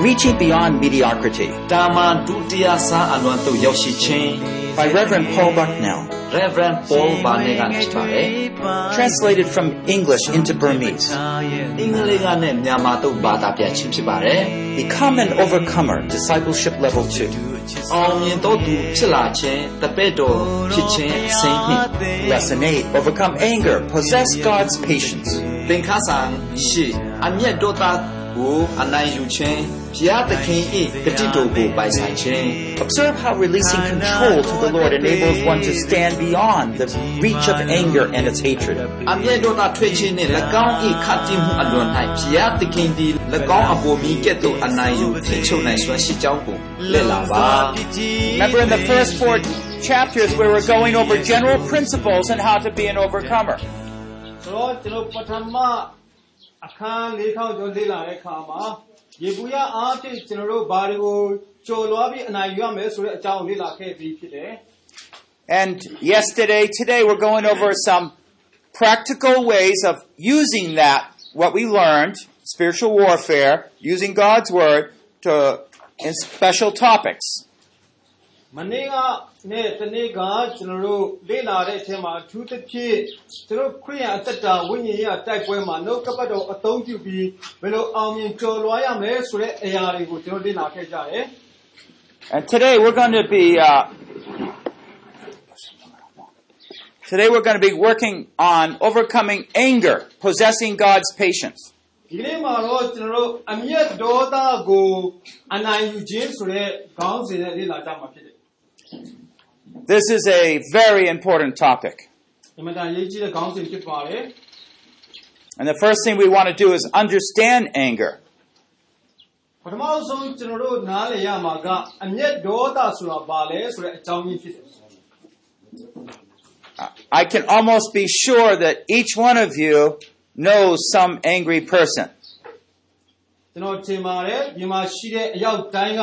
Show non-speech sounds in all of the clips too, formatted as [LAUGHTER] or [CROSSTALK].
Reaching Beyond Mediocrity တာမန်ဒုတိယစားအလွန်သို့ရောက်ရှိခြင်း by Reverend Paul Bucknell, Reverend Paul ဘာနေကဖြစ်ပါတယ် translated from English into Burmese. အင်္ဂလိပ်ကနဲ့မြန်မာသို့ဘာသာပြန်ခြင်းဖြစ်ပါတယ် Become an Overcomer, Discipleship Level 2. အောင်မြင်တော့သူဖြစ်လာခြင်းတပည့်တော်ဖြစ်ခြင်းအစဉ်နှင့် Lesson 8 Overcome Anger, Possess God's Patience. သင်္ခါဆောင်ရှိအမျက်တော်သားကိုအနိုင်ယူခြင်း ဘုရားသခင်၏ဂတိတော်ကိုပိုင်ဆိုင်ခြင်း Observe how releasing control to the Lord enables one to stand beyond the reach of anger and its hatred. အမျက်တော်သားထွက်ခြင်းနှင့်၎င်း၏ခတ်တိမှုအလွန်၌ဘုရားသခင်သည်၎င်းအပေါ်မီကဲ့သို့အနိုင်ယူထိချုပ်နိုင်စွမ်းရှိကြောင်းကိုလက်လာပါ Remember in the first four chapters we were going over general principles and how to be an overcomer. ဆိုတော့ကျွန်တော်ပထမအခန်း၄ထောင်ကျော်လေ့လာတဲ့အခါမှာ ရေဘူးရအားဖြင့်ကျွန်တော်တို့ဘာတွေကိုကြော်လွှားပြီးအနိုင်ယူရမယ်ဆိုတဲ့အကြောင်းကိုလေ့လာခဲ့ပြီးဖြစ်တယ် And yesterday, today we're going over some practical ways of using that, what we learned, spiritual warfare, using God's word to, in special topics. မနေ့က နဲ့တနေ့ကကျွန်တော်တို့လေ့လာတဲ့အချိန်မှာအထူးသဖြင့်ကျွန်တော်ခရိယန်အသက်တာဝိညာဉ်ရေးတိုက်ပွဲမှာနှုတ်ကပတ်တော်အသုံးပြုပြီးဘယ်လိုအောင်မြင်ကြော်လွှားရမလဲဆိုတဲ့အရာတွေကိုကျွန်တော်လေ့လာခဲ့ကြတယ် And today we're going to be, uh, today we're going to be working on overcoming anger, possessing God's patience. ဒီကနေ့မှာတော့ကျွန်တော်တို့အမျက်ဒေါသကိုအနိုင်ယူခြင်းဆိုတဲ့ခေါင်းစဉ်နဲ့လေ့လာကြမှာဖြစ်တယ် ် This is a very important topic. ။အမှန်တန်ရေးကြီးတဲ့ခေါင်းစဉ်ဖြစ်ပါတယ် And the first thing we want to do is understand anger. ။ပထမဆုံးကျွန်တော်တို့နားလည်ရမှာကအမျက်ဒေါသဆိုတာဘာလဲဆိုတဲ့အကြောင်းရင်းဖြစ်တယ် I can almost be sure that each one of you knows some angry person. ။ကျွန်တော်ထင်ပါတယ်ဒီမှာရှိတဲ့အယောက်တိုင်းက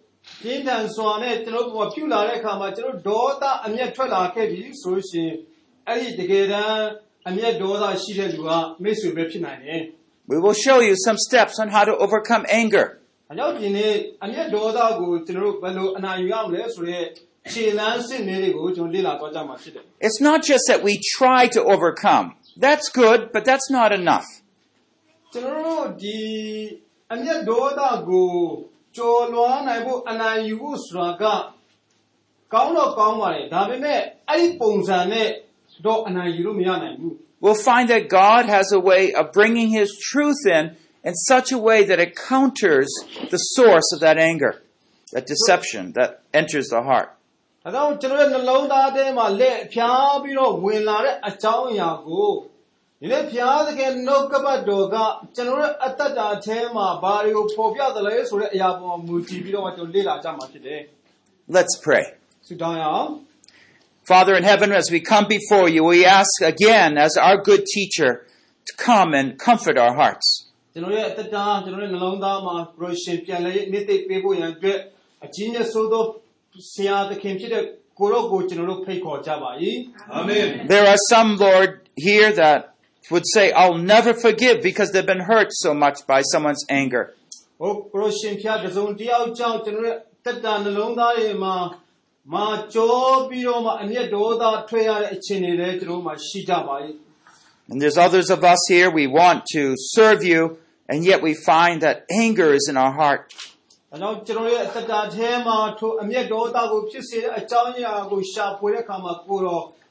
ပြင်းထန်စွာနဲ့ကျွန်တော်တို့ကပြုလာတဲ့အခါမှာကျွန်တော်ဒေါသအမျက်ထွက်လာခဲ့ပြီဆိုလို့ရှိရင်အဲ့ဒီတကယ်တမ်းအမျက်ဒေါသရှိတဲ့လူကမိတ်ဆွေပဲဖြစ်နိုင်တယ် We will show you some steps on how to overcome anger. ။အကြောင်းဒီနေ့အမျက်ဒေါသကိုကျွန်တော်တို့ဘယ်လိုအနိုင်ယူရမလဲဆိုတဲ့ခြေလမ်းစစ်လေးတွေကိုကျွန်တော်လေ့လာသွားကြမှာဖြစ်တယ် It's not just that we try to overcome. That's good, but that's not enough. ။ကျွန်တော်တို့ဒီအမျက်ဒေါသကို ကျော်လွှားနိုင်ဖို့အနိုင်ယူဖို့ဆိုတာကကောင်းတော့ကောင်းပါလေဒါပေမဲ့အဲ့ဒီပုံစံနဲ့တော့အနိုင်ယူလို့မရနိုင်ဘူး we'll find that God has a way of bringing His truth in in such a way that it counters the source of that anger, that deception that enters the heart. ။ဒါကြောင့်ကျွန်တော်ရဲ့နှလုံးသားထဲမှာလက်ဖျားပြီးတော့ဝင်လာတဲ့အကြောင်းအရာကို ဒီနေ့ဖျားသခင်နှုတ်ကပတ်တော်ကကျွန်တော်ရဲ့အတ္တတာအထဲမှာဘာတွေကိုပေါ်ပြသလဲဆိုတဲ့အရာပေါ်မှာမူတည်ပြီးတော့ကျွန်တော်လေ့လာကြမှာဖြစ်တယ် Let's pray. ။ဆုတောင်းရအောင် Father in heaven, as we come before you, we ask again, as our good teacher, to come and comfort our hearts. ။ကျွန်တော်ရဲ့အတ္တတာကျွန်တော်ရဲ့နှလုံးသားမှာပရိုရှင်ပြန်လဲနေ့သိပေးဖို့ရန်အတွက်အကြီးနဲ့ဆိုးသောဆရာသခင်ဖြစ်တဲ့ကိုရောကိုကျွန်တော်တို့ဖိတ်ခေါ်ကြပါ၏။ Amen. There are some, Lord, here that would say, I'll never forgive because they've been hurt so much by someone's anger. And there's others of us here, we want to serve you, and yet we find that anger is in our heart.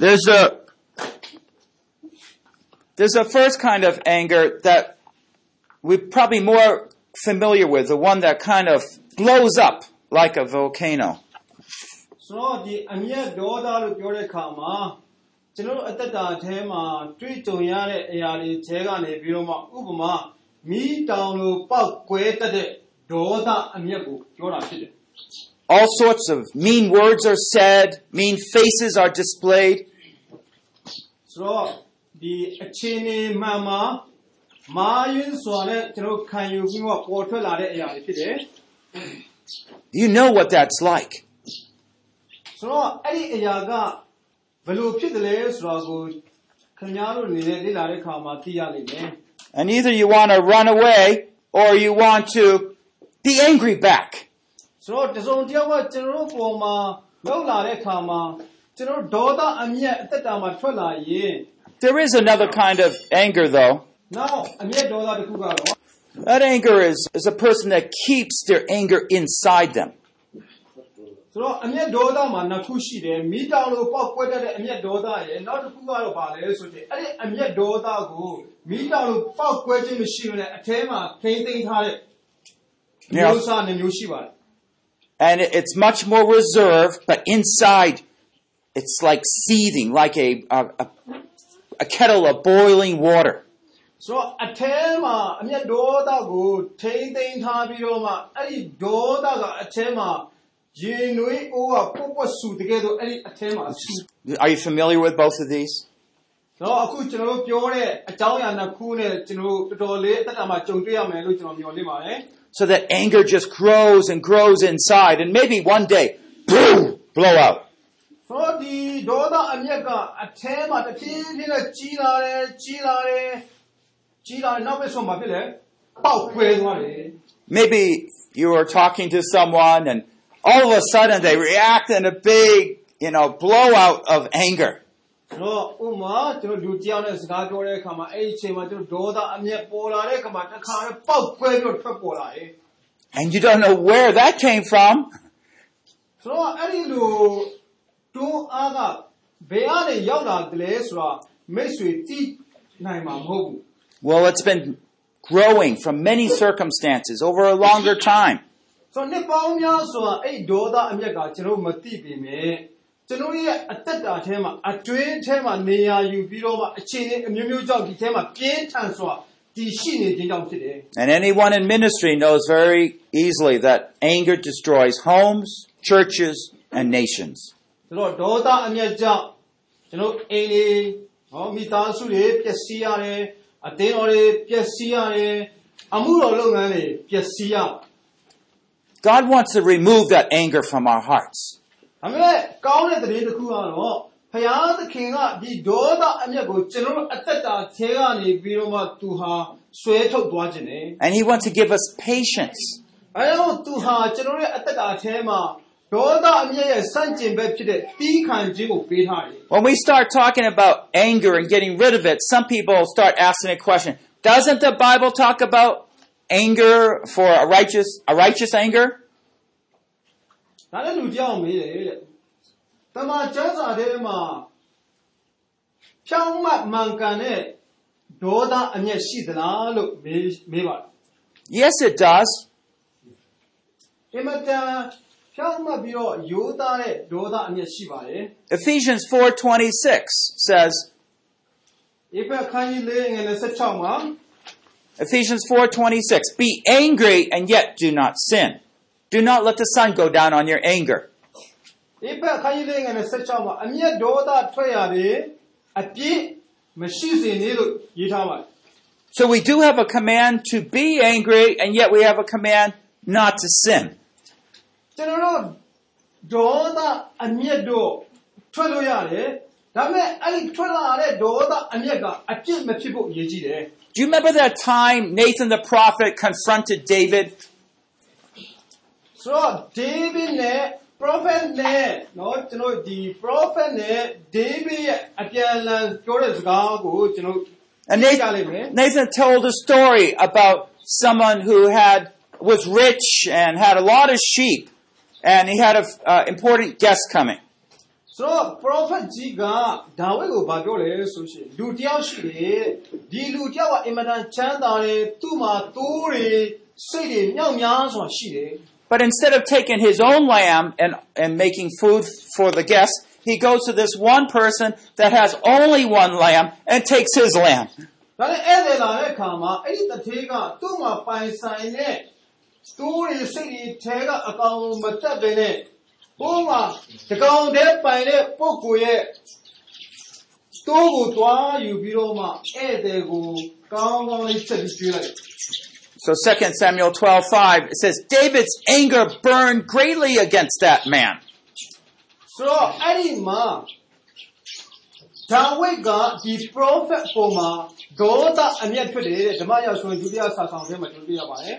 There's a there's a first kind of anger that we're probably more familiar with, the one that kind of blows up like a volcano. ဆိုတော့ဒီအမျက်ဒေါသလို့ပြောတဲ့အခါမှာကျွန်တော်တို့အသက်တာအထဲမှာတွေ့ကြုံရတဲ့အရာတွေထဲကနေပြီးတော့မှဥပမာမီးတောင်လိုပောက်ကွဲတတ်တဲ့ဒေါသအမျက်ကိုပြောတာဖြစ်တယ် All sorts of mean words are said, mean faces are displayed, ဆိုတော့ဒီအခြေအနေမှန်မှာမာယွန်းစွာနဲ့ကျွန်တော်တို့ခံယူပြီးတော့ပေါ်ထွက်လာတဲ့အရာတွေဖြစ်တယ် you know what that's like. ဆိုတော့အဲ့ဒီအရာကဘယ်လိုဖြစ်တယ်လဲဆိုတာကိုခင်ဗျားတို့အနေနဲ့လေ့လာတဲ့အခါမှာသိရလိမ့်မယ် And either you want to run away or you want to be angry back. ဆိုတော့တစုံတစ်ယောက်ကကျွန်တော်တို့ပုံမှာလောက်လာတဲ့အခါမှာ ကျွန်တော်တို့ဒေါသအမျက်အသက်တာမှာထွက်လာရင် There is another kind of anger though. နောက်အမျက်ဒေါသတစ်ခုကတော့ That anger is, is a person that keeps their anger inside them. ဆိုတော့အမျက်ဒေါသမှာနှစ်ခုရှိတယ်မိတောင်လိုပေါက်ကွဲတတ်တဲ့အမျက်ဒေါသရဲ့နောက်တစ်ခုကတော့ဗာလဲဆိုရင်အဲ့ဒီအမျက်ဒေါသကိုမိတောင်လိုပေါက်ကွဲခြင်းမရှိဘဲနဲ့အထဲမှာထိမ့်သိမ်းထားတဲ့မျိုးစားနဲ့မျိုးရှိပါတယ် And it- it's much more reserved, but inside it's like seething, like a, a, a, a kettle of boiling water. ဆိုတော့အထဲမှာအမျက်ဒေါသကိုထိမ့်သိမ်းထားပြီးတော့မှအဲ့ဒီဒေါသကအထဲမှာရင်နွေးအိုးကပုတ်ပွတ်ဆူတကယ်တော့အဲ့ဒီအထဲမှာဆူ Are you familiar with both of these? တော့အခုကျွန်တော်တို့ပြောတဲ့အကြောင်းအရာနှစ်ခုနဲ့ကျွန်တော်တို့တော်တော်လေးအသက်တာမှာကြုံတွေ့ရမယ်လို့ကျွန်တော်မျှော်လင့်ပါတယ် So that anger just grows and grows inside, and maybe one day, boom, blow out. ဆိုတော့ဒီဒေါသအမျက်ကအထဲမှာတစ်ဖြည်းဖြည်းနဲ့ကြီးလာတယ်ကြီးလာတယ်ကြီးလာတယ်နောက်ပဲဆုံးမှာဖြစ်လေပေါက်ခွဲသွားတယ် Maybe you are talking to someone, and all of a sudden they react in a big, you know, blowout of anger. ဆိုတော့ဥပမာကျွန်တော်လူတစ်ယောက်နဲ့စကားပြောတဲ့အခါမှာအဲ့ဒီအချိန်မှာကျွန်တော်ဒေါသအမျက်ပေါ်လာတဲ့အခါမှာတစ်ခါနဲ့ပေါက်ခွဲပြီးတော့ထွက်ပေါ်လာတယ် And you don't know where that came from. ဆိုတော့အဲ့ဒီလို တွန်းအားကဘယ်ကနေရောက်လာတယ်လဲဆိုတာမိတ်ဆွေသိနိုင်မှာမဟုတ်ဘူး Well, it's been growing from many circumstances over a longer time. ဆိုတော့နှစ်ပေါင်းများစွာအဲ့ဒီဒေါသအမျက်ကကျွန်တော်မသိပေမဲ့ကျွန်တော်ရဲ့အသက်တာထဲမှာအတွင်းထဲမှာနေရာယူပြီးတော့မှအခြေအနေအမျိုးမျိုးကြောင့်ဒီထဲမှာပြင်းထန်စွာတည်ရှိနေခြင်းကြောင့်ဖြစ်တယ် And anyone in ministry knows very easily that anger destroys homes, churches, and nations. ဆိုတော့ဒေါသအမျက်ကြောင့်ကျွန်တော်အိမ်တွေဟောမိသားစုတွေပျက်စီးရတယ်အသင်းတော်တွေပျက်စီးရတယ်အမှုတော်လုပ်ငန်းတွေပျက်စီးရ God wants to remove that anger from our hearts. ဒါပေမဲ့ကောင်းတဲ့သတင်းတစ်ခုကတော့ဖယားသခင်ကဒီဒေါသအမျက်ကိုကျွန်တော်တို့အသက်တာထဲကနေပြီးတော့မှသူဟာဆွဲထုတ်သွားခြင်းတယ် And He wants to give us patience. ။အဲဒါကြောင့်သူဟာကျွန်တော်တို့ရဲ့အသက်တာထဲမှာ ဒေါသအမျက်ရဲ့စန့်ကျင်ဘက်ဖြစ်တဲ့တီးခံခြင်းကိုပေးထားတယ် When we start talking about anger and getting rid of it, some people start asking a question. Doesn't the Bible talk about anger for a righteous, a righteous anger? ။ဒါလည်းလူကြောက်မေးတယ်တဲ့။တမန်ကျမ်းစာထဲမှာဖြောင်းမှတ်မှန်ကန်တဲ့ဒေါသအမျက်ရှိသလားလို့မေးမေးပါတယ် Yes, it does. ။အင်မတန် ဖြောင်းမှတ်ပြီးတော့ရိုးသားတဲ့ဒေါသအမျက်ရှိပါတယ် Ephesians 4:26 says, ။ဧဖက်ခန်းကြီးလေးငယ်16မှာ Ephesians 4:26, be angry and yet do not sin. Do not let the sun go down on your anger. ဧဖက်ခန်းကြီးလေးငယ်16မှာအမျက်ဒေါသထွက်ရတယ်အပြစ်မရှိစေနဲ့လို့ရေးထားပါတယ် So we do have a command to be angry and yet we have a command not to sin. ကျွန်တော်တို့ဒေါသအမျက်တော့ထွက်လို့ရတယ်ဒါပေမဲ့အဲ့ဒီထွက်လာတဲ့ဒေါသအမျက်ကအပြစ်မဖြစ်ဖို့အရေးကြီးတယ် Do you remember that time Nathan the prophet confronted David ဆိုတော့ David နဲ့ prophet နဲ့เนาะကျွန်တော်ဒီ prophet နဲ့ David ရဲ့အပြန်အလှန်ပြောတဲ့စကားကိုကျွန်တော် And သိကြ Nathan, လိမ့်မယ် Nathan told a story about someone who had was rich and had a lot of sheep, and he had an uh, important guest coming. ဆိုတော့ prophet ကြီးကဒါဝိဒ်ကိုဗာပြောတယ်ဆိုရှင်လူတစ်ယောက်ရှိတယ်ဒီလူတစ်ယောက်ကအင်မတန်ချမ်းသာတယ်သူ့မှာသိုးတွေစိတ်တွေမြောက်များစွာရှိတယ် But instead of taking his own lamb and, and making food for the guests, he goes to this one person that has only one lamb and takes his lamb. ဒါနဲ့ဧည့်သည်လာတဲ့အခါမှာအဲ့ဒီတထေးကသူ့မှာပိုင်ဆိုင်တဲ့ သိုးတွေစိတ်တွေထဲကအကောင်မတက်ပဲနဲ့ဘိုးမှာတကောင်တည်းပိုင်တဲ့ပုဂ္ဂိုလ်ရဲ့သိုးကိုသွားယူပြီးတော့မှဧည့်သည်ကိုကောင်းကောင်းလေးချက်ပြီးကျွေးလိုက် So 2 Samuel 12:5 it says David's anger burned greatly against that man. ဆိုတော့အဲ့ဒီမှာဒါဝိဒ်ကဒီ prophet ပုံမှာဒေါသအမျက်ထွက်တယ်တဲ့ဓမ္မရောက်ဆိုရင်ဒုတိယစာဆောင်ထဲမှာကျွန်တော်တွေ့ရပါတယ်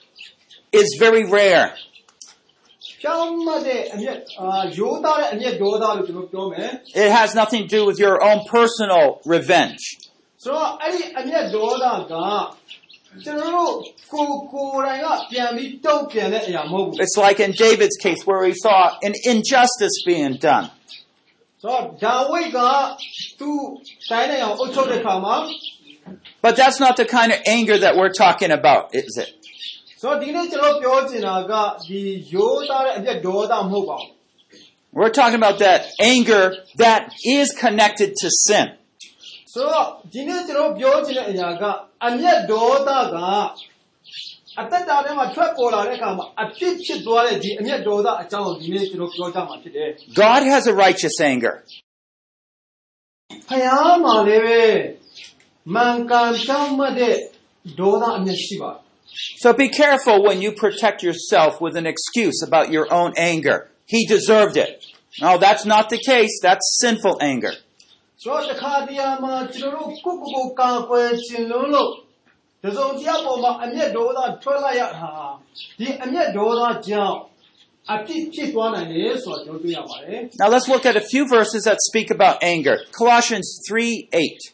is very rare. it has nothing to do with your own personal revenge. It's like in David's case where he saw an injustice being done. But that's not the kind of anger that we're talking about, is it? ဆိုတော့ဒီနေ့ကျွန်တော်ပြောချင်တာကဒီရိုးသားတဲ့အမျက်ဒေါသမဟုတ်ပါဘူး We're talking about that anger that is connected to sin. ဆိုတော့ဒီနေ့ကျွန်တော်ပြောချင်တဲ့အရာကအမျက်ဒေါသကအသက်တာထဲမှာထွက်ပေါ်လာတဲ့အခါမှာအဖြစ်ဖြစ်သွားတဲ့ဒီအမျက်ဒေါသအကြောင်းကိုဒီနေ့ကျွန်တော်ပြောကြမှာဖြစ်တယ် God has a righteous anger. ။ဖယားမှာလည်းပဲမှန်ကန်ကြောင်းမှတ်တဲ့ဒေါသအမျက်ရှိပါတယ် so be careful when you protect yourself with an excuse about your own anger. He deserved it. No, that's not the case. That's sinful anger. Now let's look at a few verses that speak about anger. Colossians 3 8.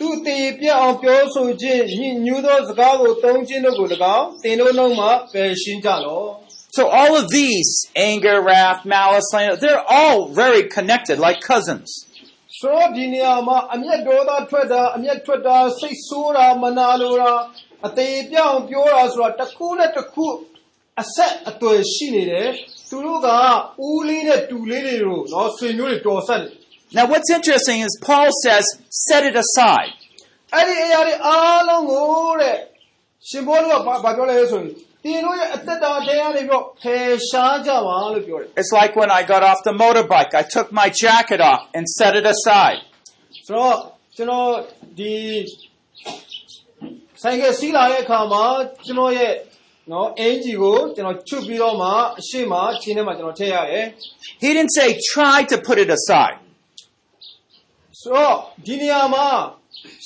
သူတေပြတ်အောင်ပြောဆိုခြင်းညှဉ်းညူးသောစကားကိုသုံးခြင်းတို့ကို၎င်းသင်တို့နှုတ်မှပယ်ရှင်းကြလော့ So all of these anger, wrath, malice, they're all very connected like cousins. ဆိုဒီနေရာမှာအမျက်ဒေါသထွက်တာအမျက်ထွက်တာစိတ်ဆိုးတာမနာလိုတာအသေးပြောင်းပြောတာဆိုတာတစ်ခုနဲ့တစ်ခုအဆက်အသွယ်ရှိနေတယ်သူတို့ကဦးလေးနဲ့တူလေးတွေကိုနော်ဆွေမျိုးတွေတော်ဆက်တယ် Now what's interesting is Paul says, set it aside. အဲ့ဒီအရာတွေအားလုံးကိုတဲ့ရှင်ဘောတို့ကဘာဘာပြောလဲဆိုရင်တင်တို့ရဲ့အသက်တာတရားတွေပြောဖယ်ရှားကြပါလို့ပြောတယ် It's like when I got off the motorbike, I took my jacket off and set it aside. ဆိုတော့ကျွန်တော်ဒီဆိုင်ကယ်စီးလာတဲ့အခါမှာကျွန်တော်ရဲ့နော်အင်ဂျီကိုကျွန်တော်ချွတ်ပြီးတော့မှအရှိမချင်းထဲမှာကျွန်တော်ထည့်ရတယ် He didn't say try to put it aside. ဆိုတော့ဒီနေရာမှာ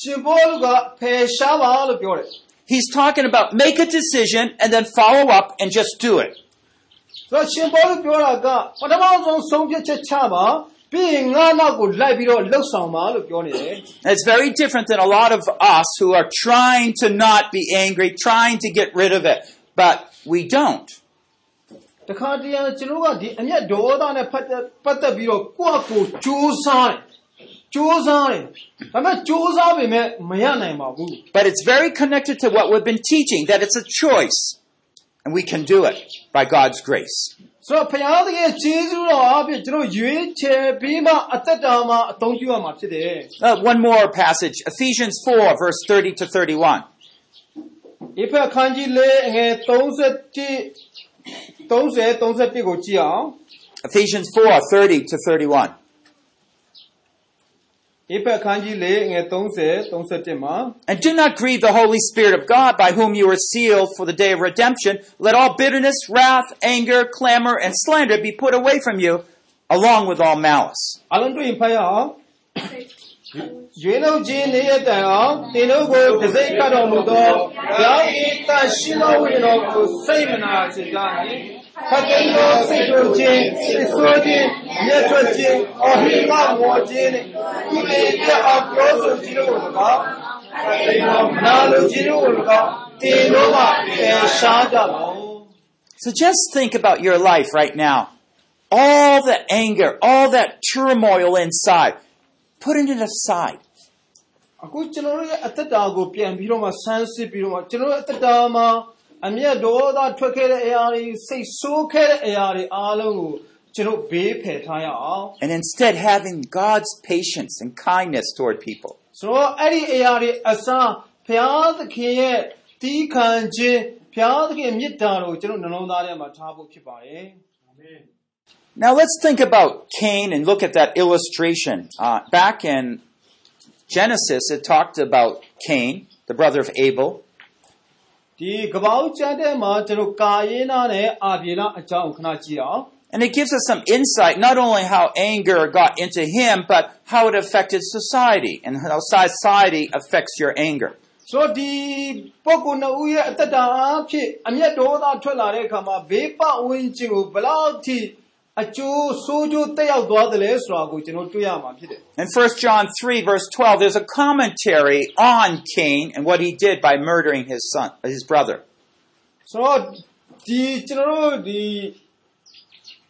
ရှင်ဘောလူကဖယ်ရှားပါလို့ပြောတယ် He's talking about make a decision and then follow up and just do it. ဆိုတော့ရှင်ဘောလူပြောတာကပထမဆုံးဆုံးဖြတ်ချက်ချပါပြီးရင်ငါနောက်ကိုလိုက်ပြီးတော့လှုပ်ဆောင်ပါလို့ပြောနေတယ် It's very different than a lot of us who are trying to not be angry, trying to get rid of it, but we don't. တခါတည်းကျွန်တော်ကဒီအမျက်ဒေါသနဲ့ပတ်သက်ပတ်သက်ပြီးတော့ကိုယ့်အကိုစူးစားတယ် but it's very connected to what we've been teaching that it's a choice. And we can do it by God's grace. So uh, one more passage. Ephesians 4 verse 30 to 31 Ephesians 4 30 to 31 And do not grieve the Holy Spirit of God, by whom you are sealed for the day of redemption. Let all bitterness, wrath, anger, clamor, and slander be put away from you, along with all malice. အလုံးတွေ့ရင်ဖတ်ရအောင်။ရွေးလို့ခြင်းနေရတိုင်အောင်တင်တို့ကိုတစိမ့်ကတ်တော်မူသောဘုရား၏တန်ရှိမဝိညာဉ်တော်ကိုစိတ်မနာစေကြနှင့် ဖတ်ကိန်းသောစိတ်တို့ခြင်းစိတ်ဆိုးခြင်းမျက်ထွက်ခြင်းအဟိမမောခြင်းနှင့်သူတွေပြအောင်ပြောဆိုခြင်းတို့ကို၎င်းတိမ်တော်မနာလိုခြင်းတို့ကို၎င်းတင်တို့မှပယ်ရှားကြလော So just think about your life right now. All the anger, all that turmoil inside. Putting it aside. အခုကျွန်တော်တို့ရဲ့အသက်တာကိုပြန်ပြီးတော့မှဆန်းစစ်ပြီးတော့မှကျွန်တော်တို့အသက်တာမှာ အမျက်ဒေါသထွက်ခဲ့တဲ့အရာတွေစိတ်ဆိုးခဲ့တဲ့အရာတွေအားလုံးကိုကျွန်တော်ဘေးဖယ်ထားရအောင် And instead having God's patience and kindness toward people. ဆိုတော့အဲ့ဒီအရာတွေအစားဘုရားသခင်ရဲ့တီးခံခြင်းဘုရားသခင်မေတ္တာကိုကျွန်တော်နှလုံးသားထဲမှာထားဖို့ဖြစ်ပါတယ်အာမင် Now let's think about Cain and look at that illustration. Uh, back in Genesis, it talked about Cain, the brother of Abel. ဒီကပ္ပောက်ကျမ်းထဲမှာကျွန်တော်ကာယေနာနဲ့အာဗြေလအကြောင်းကိုခဏကြည့်အောင် And it gives us some insight, not only how anger got into him, but how it affected society and how society affects your anger. ဆိုတော့ဒီပုဂ္ဂိုလ်နှစ်ဦးရဲ့အတ္တတာအဖြစ်အမျက်ဒေါသထွက်လာတဲ့အခါမှာဘေးပဝန်းကျင်ကိုဘယ်လောက်ထိ အကျိုးဆိုးကျိုးတက်ရောက်သွားတယ်လဲဆိုတာကိုကျွန်တော်တွေ့ရမှာဖြစ်တယ် In 1 John 3, verse 12, there's a commentary on Cain and what he did by murdering his son, his brother. ဆိုတော့ဒီကျွန်တော်တို့ဒီ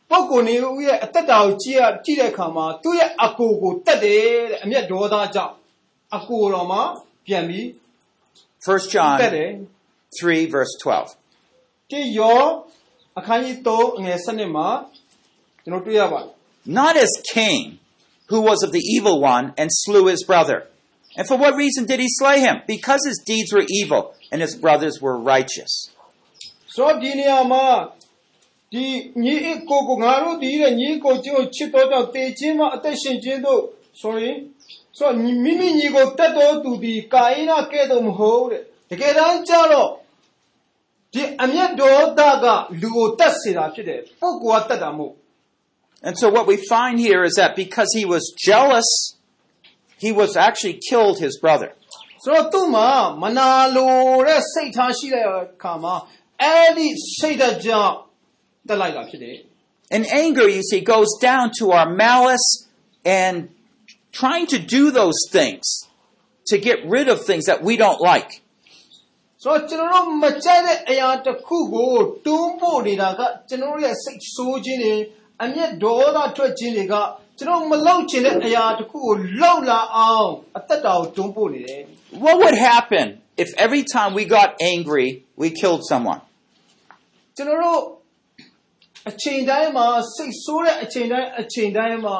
ပုဂ္ဂိုလ်နေဦးရဲ့အတ္တတာကိုကြည့်ရကြည့်တဲ့အခါမှာသူ့ရဲ့အကိုကိုတက်တယ်တဲ့အမျက်ဒေါသကြောင့်အကိုတော်မှာပြန်ပြီး 1 တက် John တယ် 3, verse 12. တိယောအခန်းကြီး3အငယ်7မှာကျွန်တော်တွေ့ရပါတယ် Not as Cain, who was of the evil one and slew his brother. And for what reason did he slay him? Because his deeds were evil and his brothers were righteous. ဆိုတော့ဒီနေရာမှာဒီညီအစ်ကိုကိုငါတို့ဒီတဲ့ညီအစ်ကိုချင်းကိုချစ်တော်ကြောင့်တေခြင်းမှာအသက်ရှင်ခြင်းတို့ sorry ဆိုတော့ညီမိမိညီကိုတတ်တော်သူဒီကာယနာကဲ့သို့မဟုတ်တဲ့တကယ်တမ်းကျတော့ဒီအမျက်ဒေါသကလူကိုတတ်စေတာဖြစ်တယ်ပုဂ္ဂိုလ်ကတတ်တာမဟုတ် And so what we find here is that because he was jealous, he was actually killed his brother. ဆိုတော့သူ့မှာမနာလိုတဲ့စိတ်ထားရှိတဲ့အခါမှာအဲ့ဒီစိတ်ဓာတ်ကြောင့်တက်လိုက်တာဖြစ်တယ် And anger, you see, goes down to our malice and trying to do those things to get rid of things that we don't like. ဆိုတော့ကျွန်တော်တို့မကြိုက်တဲ့အရာတစ်ခုကိုတွန်းပို့နေတာကကျွန်တော်တို့ရဲ့စိတ်ဆိုးခြင်းတွေ အမျက်ဒေါသထွက်ခြင်းတွေကကျွန်တော်မလောက်ချင်တဲ့အရာတစ်ခုကိုလောက်လာအောင်အသက်တာကိုတွန်းပို့နေတယ် What would happen if every time we got angry, we killed someone? ကျွန်တော်တို့အချိန်တိုင်းမှာစိတ်ဆိုးတဲ့အချိန်တိုင်းအချိန်တိုင်းမှာ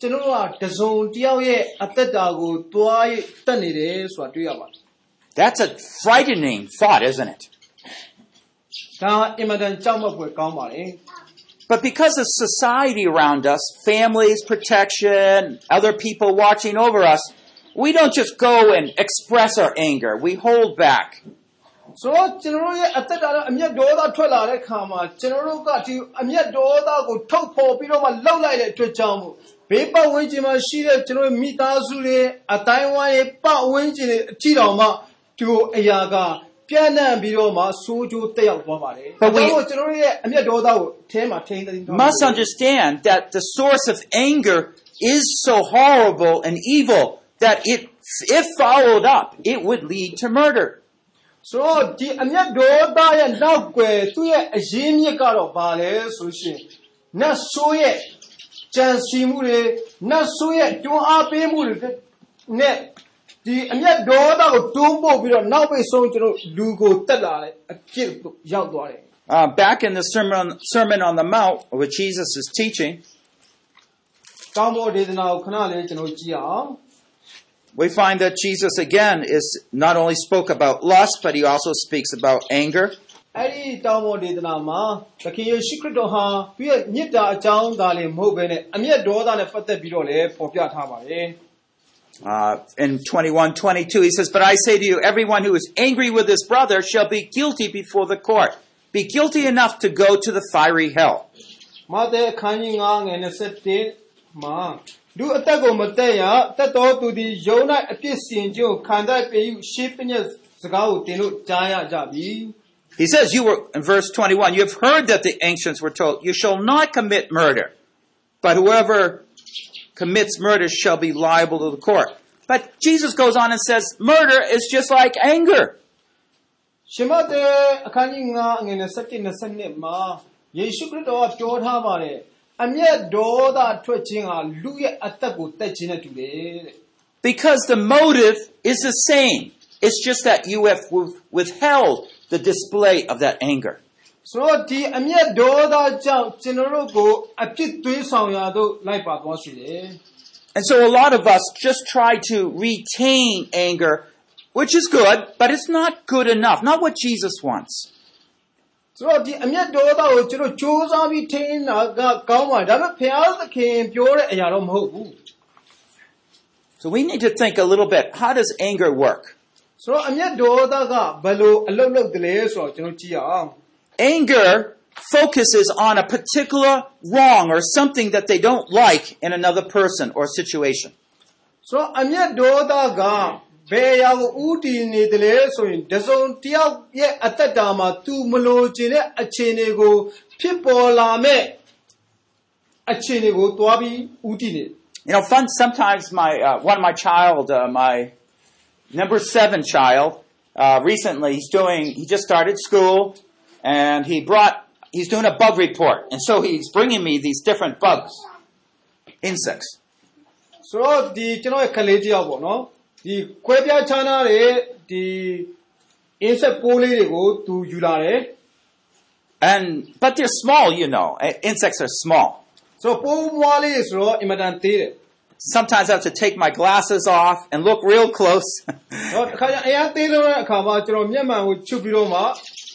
ကျွန်တော်တို့ကတစုံတစ်ယောက်ရဲ့အသက်တာကိုတွားရတက်နေတယ်ဆိုတာတွေ့ရပါတယ် That's a frightening thought, isn't it? ဒါအင်မတန်ကြောက်မက်ဖွယ်ကောင်းပါလေ But because of society around us, families, protection, other people watching over us, we don't just go and express our anger. We hold back. ဆိုတော့ကျွန်တော်တို့ရဲ့အသက်တာကအမျက်ဒေါသထွက်လာတဲ့ခါမှာကျွန်တော်တို့ကဒီအမျက်ဒေါသကိုထုတ်ဖော်ပြီးတော့မှလောက်လိုက်တဲ့အတွက်ကြောင့်မို့ဘေးပတ်ဝန်းကျင်မှာရှိတဲ့ကျွန်တော်တို့မိသားစုတွေအတိုင်းဝိုင်းတွေပတ်ဝန်းကျင်တွေအကြည့်တော်မှဒီလိုအရာက ပြန့်နှံ့ပြီးတော့မှဆိုးကျိုးတက်ရောက်သွားပါတယ်။ But we- ဒါကြောင့်မို့ကျွန်တော်တို့ရဲ့အမျက်ဒေါသကိုအထဲမှာထိန်းသိမ်းထား Must understand that the source of anger is so horrible and evil that it, if followed up, it would lead to murder. ဆိုတော့ဒီအမျက်ဒေါသရဲ့နောက်ွယ်သူ့ရဲ့အရင်းမြစ်ကတော့ဘာလဲဆိုရှင်နတ်ဆိုးရဲ့ကြံစီမှုတွေနတ်ဆိုးရဲ့တွန်းအားပေးမှုတွေနဲ့ ဒီအမျက်ဒေါသကိုတွန်းပို့ပြီးတော့နောက်ပိတ်ဆုံးကျွန်တော်လူကိုတက်လာတဲ့အဖြစ်ကိုရောက်သွားတယ် Uh, back in the sermon, sermon on the Mount, where Jesus is teaching, ကောင်းပေါ်ဒေသနာကိုခဏလေးကျွန်တော်ကြည့်အောင် we find that Jesus again is not only spoke about lust, but he also speaks about anger. အဲ့ဒီတောင်းပေါ်ဒေသနာမှာသခင်ယေရှုခရစ်တော်ဟာသူရဲ့မြစ်တာအကြောင်းသာလည်းမဟုတ်ဘဲနဲ့အမျက်ဒေါသနဲ့ပတ်သက်ပြီးတော့လည်းပေါ်ပြထားပါတယ် Uh, in 21, 22, he says, But I say to you, everyone who is angry with his brother shall be guilty before the court. Be guilty enough to go to the fiery hell. မာသဲအခန်းကြီး9ငယ်27မှာလူအသက်ကိုမတက်ရတက်တော်သူသည်ယုံ၌အပြစ်စင်ကြိုခံတတ်ပေယူရှေးပညတ်စကားကိုတင်လို့ကြားရကြပြီ He says, You were, in verse 21, you have heard that the ancients were told, You shall not commit murder, but whoever commits murder shall be liable to the court. But Jesus goes on and says, Murder is just like anger. ရှင်မသဲအခန်းကြီး9ငယ်27 22မှာယေရှုခရစ်တော်ကပြောထားပါတယ်အမျက်ဒေါသထွက်ခြင်းဟာလူရဲ့အသက်ကိုတက်ခြင်းနဲ့တူတယ်တဲ့ Because the motive is the same. It's just that you have with- withheld the display of that anger. ဆိုတော့ဒီအမျက်ဒေါသကြောင့်ကျွန်တော်တို့ကိုအပြစ်သွေးဆောင်ရာသို့လိုက်ပါသွားစေတယ် And so a lot of us just try to retain anger, which is good, but it's not good enough. Not what Jesus wants. ဆိုတော့ဒီအမျက်ဒေါသကိုကျွန်တော်စ조사ပြီးထိန်းတာကကောင်းပါတယ်ဒါပေမဲ့ဘုရားသခင်ပြောတဲ့အရာတော့မဟုတ်ဘူး So we need to think a little bit. How does anger work? ဆိုတော့အမျက်ဒေါသကဘယ်လိုအလုပ်လုပ်တယ်လဲဆိုတော့ကျွန်တော်ကြည့်ရအောင် Anger focuses on a particular wrong or something that they don't like in another person or situation. ဆိုတော့အမျက်ဒေါသကဘယ်အရာကိုဥတည်နေတယ်လဲဆိုရင်တစုံတစ်ယောက်ရဲ့အသက်တာမှာ तू မလို့ခြင်းတဲ့အခြေအနေကိုဖြစ်ပေါ်လာမဲ့အခြေအနေကိုတွားပြီးဥတည်နေ You know, fun. Sometimes my uh, one of my child, uh, my number seven child, uh, recently he's doing. He just started school, and he brought. He's doing a bug report, and so he's bringing me these different bugs, insects. ဆိုတော့ဒီကျွန်တော်ရဲ့ကလေးတယောက်ပေါ့နော်ဒီခွဲပြားခြားနာတဲ့ဒီ insect ပိုးလေးတွေကို तू ယူလာတယ် And but they're small, you know. Uh, Insects are small. ဆိုတော့ပိုးမွားလေးဆိုတော့အင်မတန်သေးတယ် Sometimes I have to take my glasses off and look real close. [LAUGHS]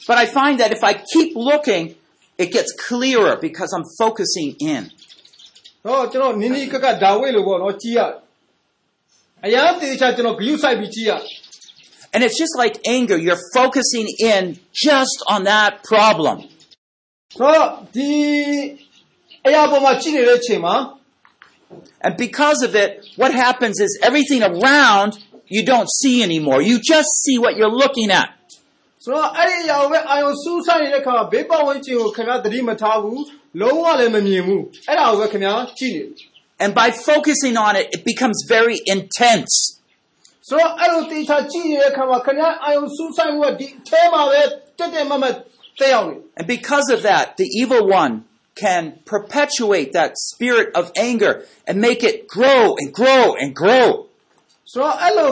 တော့တစ်ခါကျအရင်သေးလို့တဲ့အခါမှာကျွန်တော်မျက်မှန်ကိုချုပ်ပြီးတော့မှ but I find that if I keep looking, it gets clearer because I'm focusing in. တော့ကျွန်တော်နင်းနီးကကဒါဝိတ်လို့ပေါ့နော်ကြီးရတယ်အရင်သေးချာကျွန်တော်ဂယုစိုက်ပြီးကြီးရတယ် And it's just like anger. You're focusing in just on that problem. ဆိုတော့ဒီအရာပေါ်မှာကြီးနေတဲ့အချိန်မှာ And because of it, what happens is everything around you don't see anymore. You just see what you're looking at. ဆိုတော့အဲ့ဒီအရာကိုပဲအာယုံစူးစိုက်နေတဲ့အခါမှာဘေးပတ်ဝန်းကျင်ကိုခင်ဗျားသတိမထားဘူးလုံးဝလည်းမမြင်ဘူးအဲ့ဒါကိုပဲခင်ဗျားကြည့်နေတယ် And by focusing on it, it becomes very intense. ဆိုတော့အဲ့လိုတေချာကြည့်နေတဲ့အခါမှာခင်ဗျားအာယုံစူးစိုက်မှုကဒီအထဲမှာပဲတက်တက်မတ်မတ်တက်ရောက်နေ And because of that, the evil one can perpetuate that spirit of anger and make it grow and grow and grow. ဆိုတော့အဲ့လို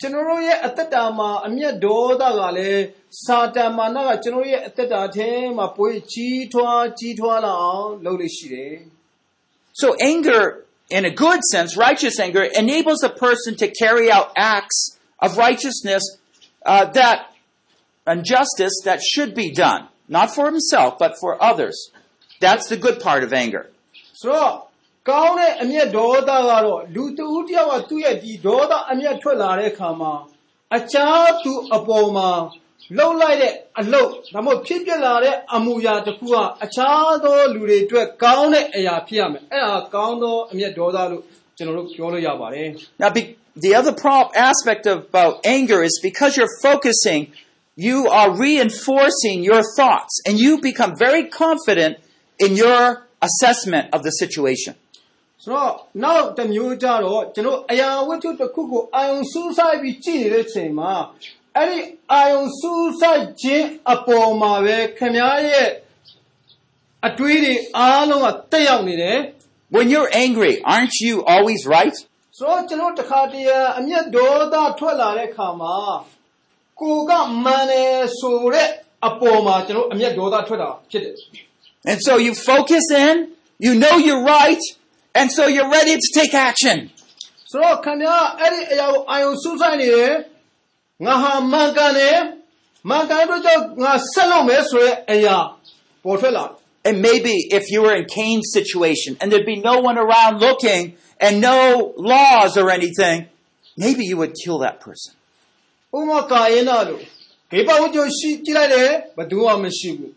ကျွန်တော်တို့ရဲ့အသက်တာမှာအမျက်ဒေါသကလည်းစာတန်မာနကကျွန်တော်တို့ရဲ့အသက်တာထဲမှာပွေးကြီးထွားကြီးထွားလာအောင်လုပ်လို့ရှိတယ် So anger, in a good sense, righteous anger, enables a person to carry out acts of righteousness uh, that and justice that should be done, not for himself but for others. That's the good part of anger. ဆိုတော့ ကောင်းတဲ့အမျက်ဒေါသကတော့လူတဦးတစ်ယောက်ကသူ့ရဲ့ဒီဒေါသအမျက်ထွက်လာတဲ့အခါမှာအခြားသူအပေါ်မှာလှုပ်လိုက်တဲ့အလုပ်ဒါမှမဟုတ်ဖြစ်ပြလာတဲ့အမူအရာတစ်ခုကအခြားသောလူတွေအတွက်ကောင်းတဲ့အရာဖြစ်ရမယ်အဲ့ဒါကောင်းသောအမျက်ဒေါသလို့ကျွန်တော်တို့ပြောလို့ရပါတယ် Now, be, the other prop aspect of, about anger is because you're focusing, you are reinforcing your thoughts, and you become very confident in your assessment of the situation. ဆိုတော့နောက်တစ်မျိုးကြတော့ကျွန်တော်အရာဝတ္ထုတစ်ခုကိုအာယုံစူးစိုက်ပြီးကြည့်နေတဲ့ချိန်မှာအဲ့ဒီအာယုံစူးစိုက်ခြင်းအပေါ်မှာပဲခင်ဗျားရဲ့အတွေးတွေအားလုံးကတက်ရောက်နေတယ် When you're angry, aren't you always right? ဆိုတော့ကျွန်တော်တခါတည်းအမျက်ဒေါသထွက်လာတဲ့ခါမှာကိုကမှန်တယ်ဆိုတဲ့အအပေါ်မှာကျွန်တော်အမျက်ဒေါသထွက်တာဖြစ်တယ် And so you focus in, you know you're right, and so you're ready to take action. ဆိုတော့ခင်ဗျားအဲ့ဒီအရာကိုအာယုံစူးစိုက်နေတယ်ငါဟာမှန်ကန်တယ်မှန်ကန်တဲ့အတွက်ကြောင့်ငါဆက်လုပ်မယ်ဆိုရဲအရာပေါ်ထွက်လာတယ် And maybe if you were in Cain's situation and there'd be no one around looking and no laws or anything, maybe you would kill that person. ဥပမာကာယနာလို့ဒီပတ်ဝန်းကျင်ရှိကြည့်လိုက်တယ်ဘယ်သူမှမရှိဘူး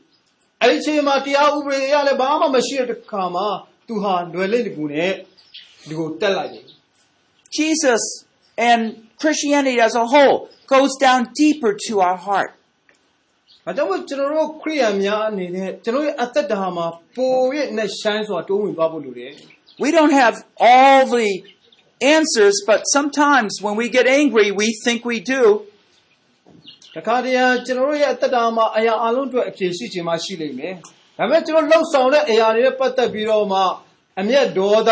အဲ့ဒီအချိန်မှာတရားဥပဒေအရလည်းဘာမှမရှိတဲ့တစ်ခါမှာ သူဟာလွယ်လိမ့်တကူနဲ့ဒီကိုတက်လိုက်တယ် Jesus and Christianity as a whole goes down deeper to our heart. ။ဒါကြောင့်မို့ကျွန်တော်တို့ခရိယန်များအနေနဲ့ကျွန်တော်ရဲ့အသက်တာမှာပိုရဲ့နဲ့ဆိုင်ဆိုတာတိုးဝင်သွားဖို့လိုတယ် We don't have all the answers, but sometimes when we get angry, we think we do. ။တခါတည်းကျွန်တော်တို့ရဲ့အသက်တာမှာအရာအလုံးအတွက်အဖြေရှိခြင်းမရှိလိမ့်မယ်။ ဒါပေမဲ့ကျွန်တော်လှုပ်ဆောင်တဲ့အရာတွေနဲ့ပတ်သက်ပြီးတော့မှအမျက်ဒေါသ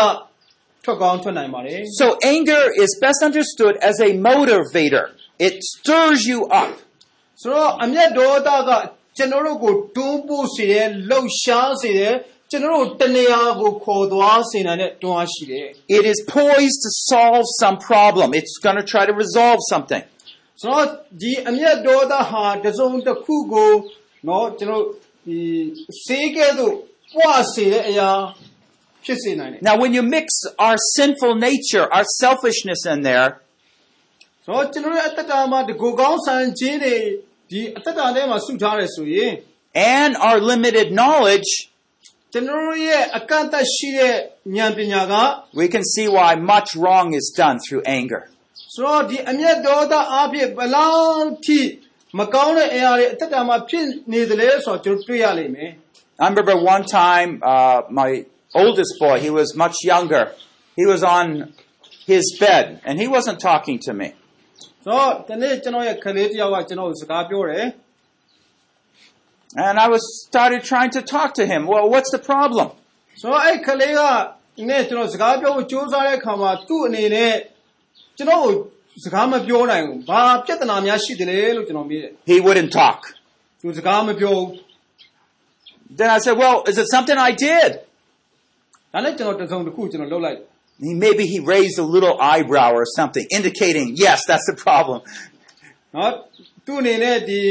ထွက်ကောင်းထွက်နိုင်ပါတယ် So anger is best understood as a motivator. It stirs you up. ။ဆိုတော့အမျက်ဒေါသကကျွန်တော်တို့ကိုတွန်းပို့စေတယ်လှုပ်ရှားစေတယ်ကျွန်တော်တို့တနေရာကိုခေါ်သွားစေနိုင်တဲ့တွန်းအားရှိတယ် It is poised to solve some problem. It's going to try to resolve something. ။ဆိုတော့ဒီအမျက်ဒေါသဟာတစ်စုံတစ်ခုကိုเนาะကျွန်တော် ဒီစေးကဲ့သို့ပွားစေတဲ့အရာဖြစ်စေနိုင်တယ် Now, when you mix our sinful nature, our selfishness in there, ဆိုတော့ကျွန်တော်ရဲ့အတ္တတာမှာဒီကိုကောင်းဆန်ခြင်းတွေဒီအတ္တတာထဲမှာစုထားတယ်ဆိုရင် and our limited knowledge, ကျွန်တော်တို့ရဲ့အကန့်အသတ်ရှိတဲ့ဉာဏ်ပညာက we can see why much wrong is done through anger. ဆိုတော့ဒီအမျက်ဒေါသအဖြစ်ဘယ်လောက်ထိမကောင်းတဲ့အရာတွေအတ္တတာမှာဖြစ်နေသလဲဆိုတော့ကျွန်တော်တွေ့ရလိမ့်မယ် I remember one time, uh, my oldest boy, he was much younger. He was on his bed and he wasn't talking to me. ဆိုတော့ဒီနေ့ကျွန်တော်ရဲ့ခလေးတစ်ယောက်ကကျွန်တော်ကိုစကားပြောတယ် And I was started trying to talk to him. Well, what's the problem? ဆိုတော့အဲ့ခလေးကနဲ့ကျွန်တော်စကားပြောဖို့ကြိုးစားတဲ့အခါမှာသူ့အနေနဲ့ကျွန်တော်ကို စကားမပြောနိုင်ဘူး။ဘာပြဿနာများရှိတယ်လဲလို့ကျွန်တော်မေးတယ် He wouldn't talk. ။သူစကားမပြောဘူး Then I said, well, is it something I did? ။ဒါနဲ့ကျွန်တော်တစ်စုံတစ်ခုကျွန်တော်လုပ်လိုက်တယ် He, maybe he raised a little eyebrow or something, indicating, yes, that's the problem. ။နော်သူ့အနေနဲ့ဒီ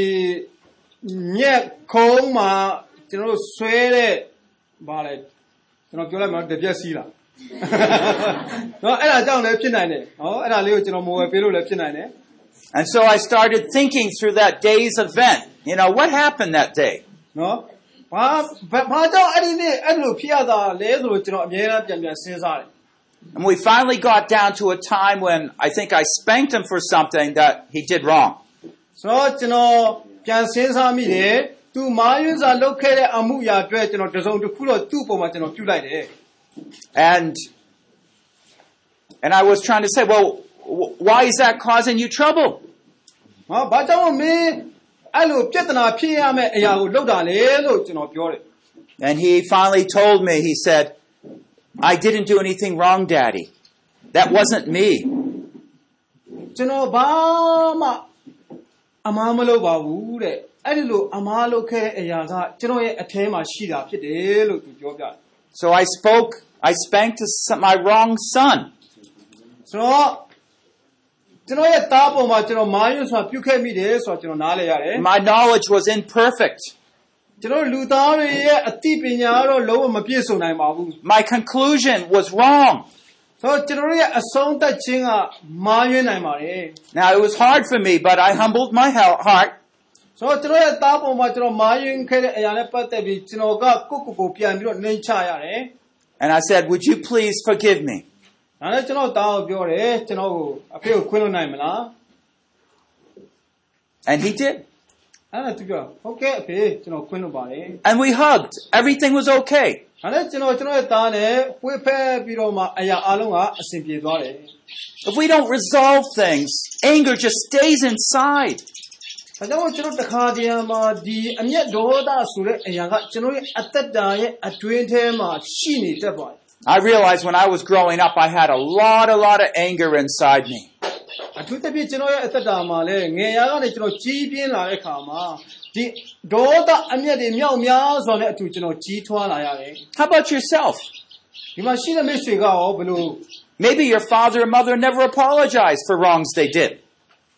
ညက်ခုံးမှာကျွန်တော်တို့ဆွဲတဲ့ဘာလဲကျွန်တော်ပြောလိုက်မှာတပြက်စီးလား။ [LAUGHS] နော်အဲ့ဒါကြောင့်လည်းဖြစ်နိုင်တယ်။ဟောအဲ့ဒါလေးကိုကျွန်တော်မိုးဝယ်ပေးလို့လည်းဖြစ်နိုင်တယ် And so I started thinking through that day's event. You know, what happened that day? ။နော်ဘာဘာဘာကြောင့်အဲ့ဒီနေ့အဲ့လိုဖြစ်ရတာလဲဆိုလို့ကျွန်တော်အများအားပြန်ပြန်စဉ်းစားတယ် And we finally got down to a time when I think I spanked him for something that he did wrong. ။ဆိုတော့ကျွန်တော်ပြန်စဉ်းစားမိတယ်။သူမာယွန်းစာလုပ်ခဲ့တဲ့အမှုရာအတွက်ကျွန်တော်တစုံတစ်ခုတော့သူ့ပုံမှာကျွန်တော်ပြုလိုက်တယ် And and I was trying to say, well, wh- why is that causing you trouble? ။ဟာဘာကြောင့်မင်းအဲ့လိုပြဿနာဖြစ်ရမယ့်အရာကိုလုပ်တာလဲလို့ကျွန်တော်ပြောတယ် And he finally told me, he said, I didn't do anything wrong, Daddy. That wasn't me. ။ကျွန်တော်ဘာမှအမားမလုပ်ပါဘူးတဲ့။အဲ့ဒီလိုအမားလုပ်ခဲ့တဲ့အရာကကျွန်တော်ရဲ့အထဲမှာရှိတာဖြစ်တယ်လို့သူပြောပြတယ် So I spoke, I spanked his son- my wrong son. ။ဆိုတော့ကျွန်တော်ရဲ့သားပေါ်မှာကျွန်တော်မာယွန်းစာပြုခဲ့မိတယ်ဆိုတော့ကျွန်တော်နားလဲရတယ် My knowledge was imperfect. ။ကျွန်တော်လူသားတွေရဲ့အသိပညာကတော့လုံးဝမပြည့်စုံနိုင်ပါဘူး My conclusion was wrong. ။ဆိုတော့ကျွန်တော်ရဲ့အဆုံးသတ်ခြင်းကမာယွန်းနိုင်ပါတယ် Now it was hard for me, but I humbled my hel- heart ။ဆိုတော့ကျွန်တော်ရဲ့သားပေါ်မှာကျွန်တော်မာယွန်းခဲ့တဲ့အရာနဲ့ပတ်သက်ပြီးကျွန်တော်ကကိုယ့်ကိုယ်ကိုပြန်ပြီးတော့နှိမ်ချရတယ်။ and I said, Would you please forgive me? ဒါနဲ့ကျွန်တော်သားကိုပြောတယ်ကျွန်တော်ကိုအဖေကိုခွင့်လို့နိုင်မလား And he did. အဲ့ဒါသူပြောဟုတ်ကဲ့အဖေကျွန်တော်ခွင့်လို့ပါတယ် And we hugged. Everything was okay. ဒါနဲ့ကျွန်တော်ကျွန်တော်ရဲ့သားနဲ့ပွေးဖက်ပြီးတော့မှအရာအလုံးကအဆင်ပြေသွားတယ် If we don't resolve things, anger just stays inside. ဒါကြောင့်ကျွန်တော်တခါတည်းမှာဒီအမျက်ဒေါသဆိုတဲ့အရာကကျွန်တော်ရဲ့အသက်တာရဲ့အတွင်းထဲမှာရှိနေတတ်ပါတယ် I realized when I was growing up, I had a lot, a lot of anger inside me. အထူးသဖြင့်ကျွန်တော်ရဲ့အသက်တာမှာလည်းငယ်ရာကနေကျွန်တော်ကြီးပြင်းလာတဲ့အခါမှာဒီဒေါသအမျက်တွေမြောက်များစွာနဲ့အတူကျွန်တော်ကြီးထွားလာရတယ် How about yourself? ဒီမှာရှိတဲ့မိတ်ဆွေကရောဘယ်လို Maybe your father or mother never apologized for wrongs they did.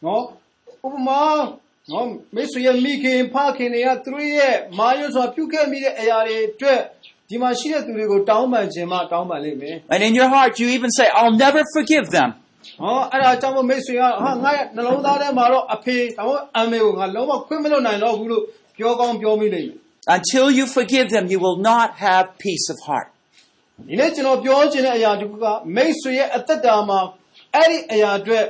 နော်ဥပမာ နော်မိတ်ဆွေရဲ့မိခင်ဖခင်တွေကသူတို့ရဲ့မာရွတ်စွာပြုခဲ့မိတဲ့အရာတွေအတွက်ဒီမှာရှိတဲ့သူတွေကိုတောင်းပန်ခြင်းမှတောင်းပန်လိမ့်မယ် And in your heart, you even say, I'll never forgive them. ဟောအဲ့ဒါကြောင့်မို့မိတ်ဆွေကဟာငါရဲ့နှလုံးသားထဲမှာတော့အဖေဒါမှမဟုတ်အမေကိုငါလုံးဝခွင့်မလွတ်နိုင်တော့ဘူးလို့ပြောကောင်းပြောမိလိမ့်မယ် Until you forgive them, you will not have peace of heart. ဒီနေ့ကျွန်တော်ပြောချင်တဲ့အရာတစ်ခုကမိတ်ဆွေရဲ့အသက်တာမှာအဲ့ဒီအရာအတွက်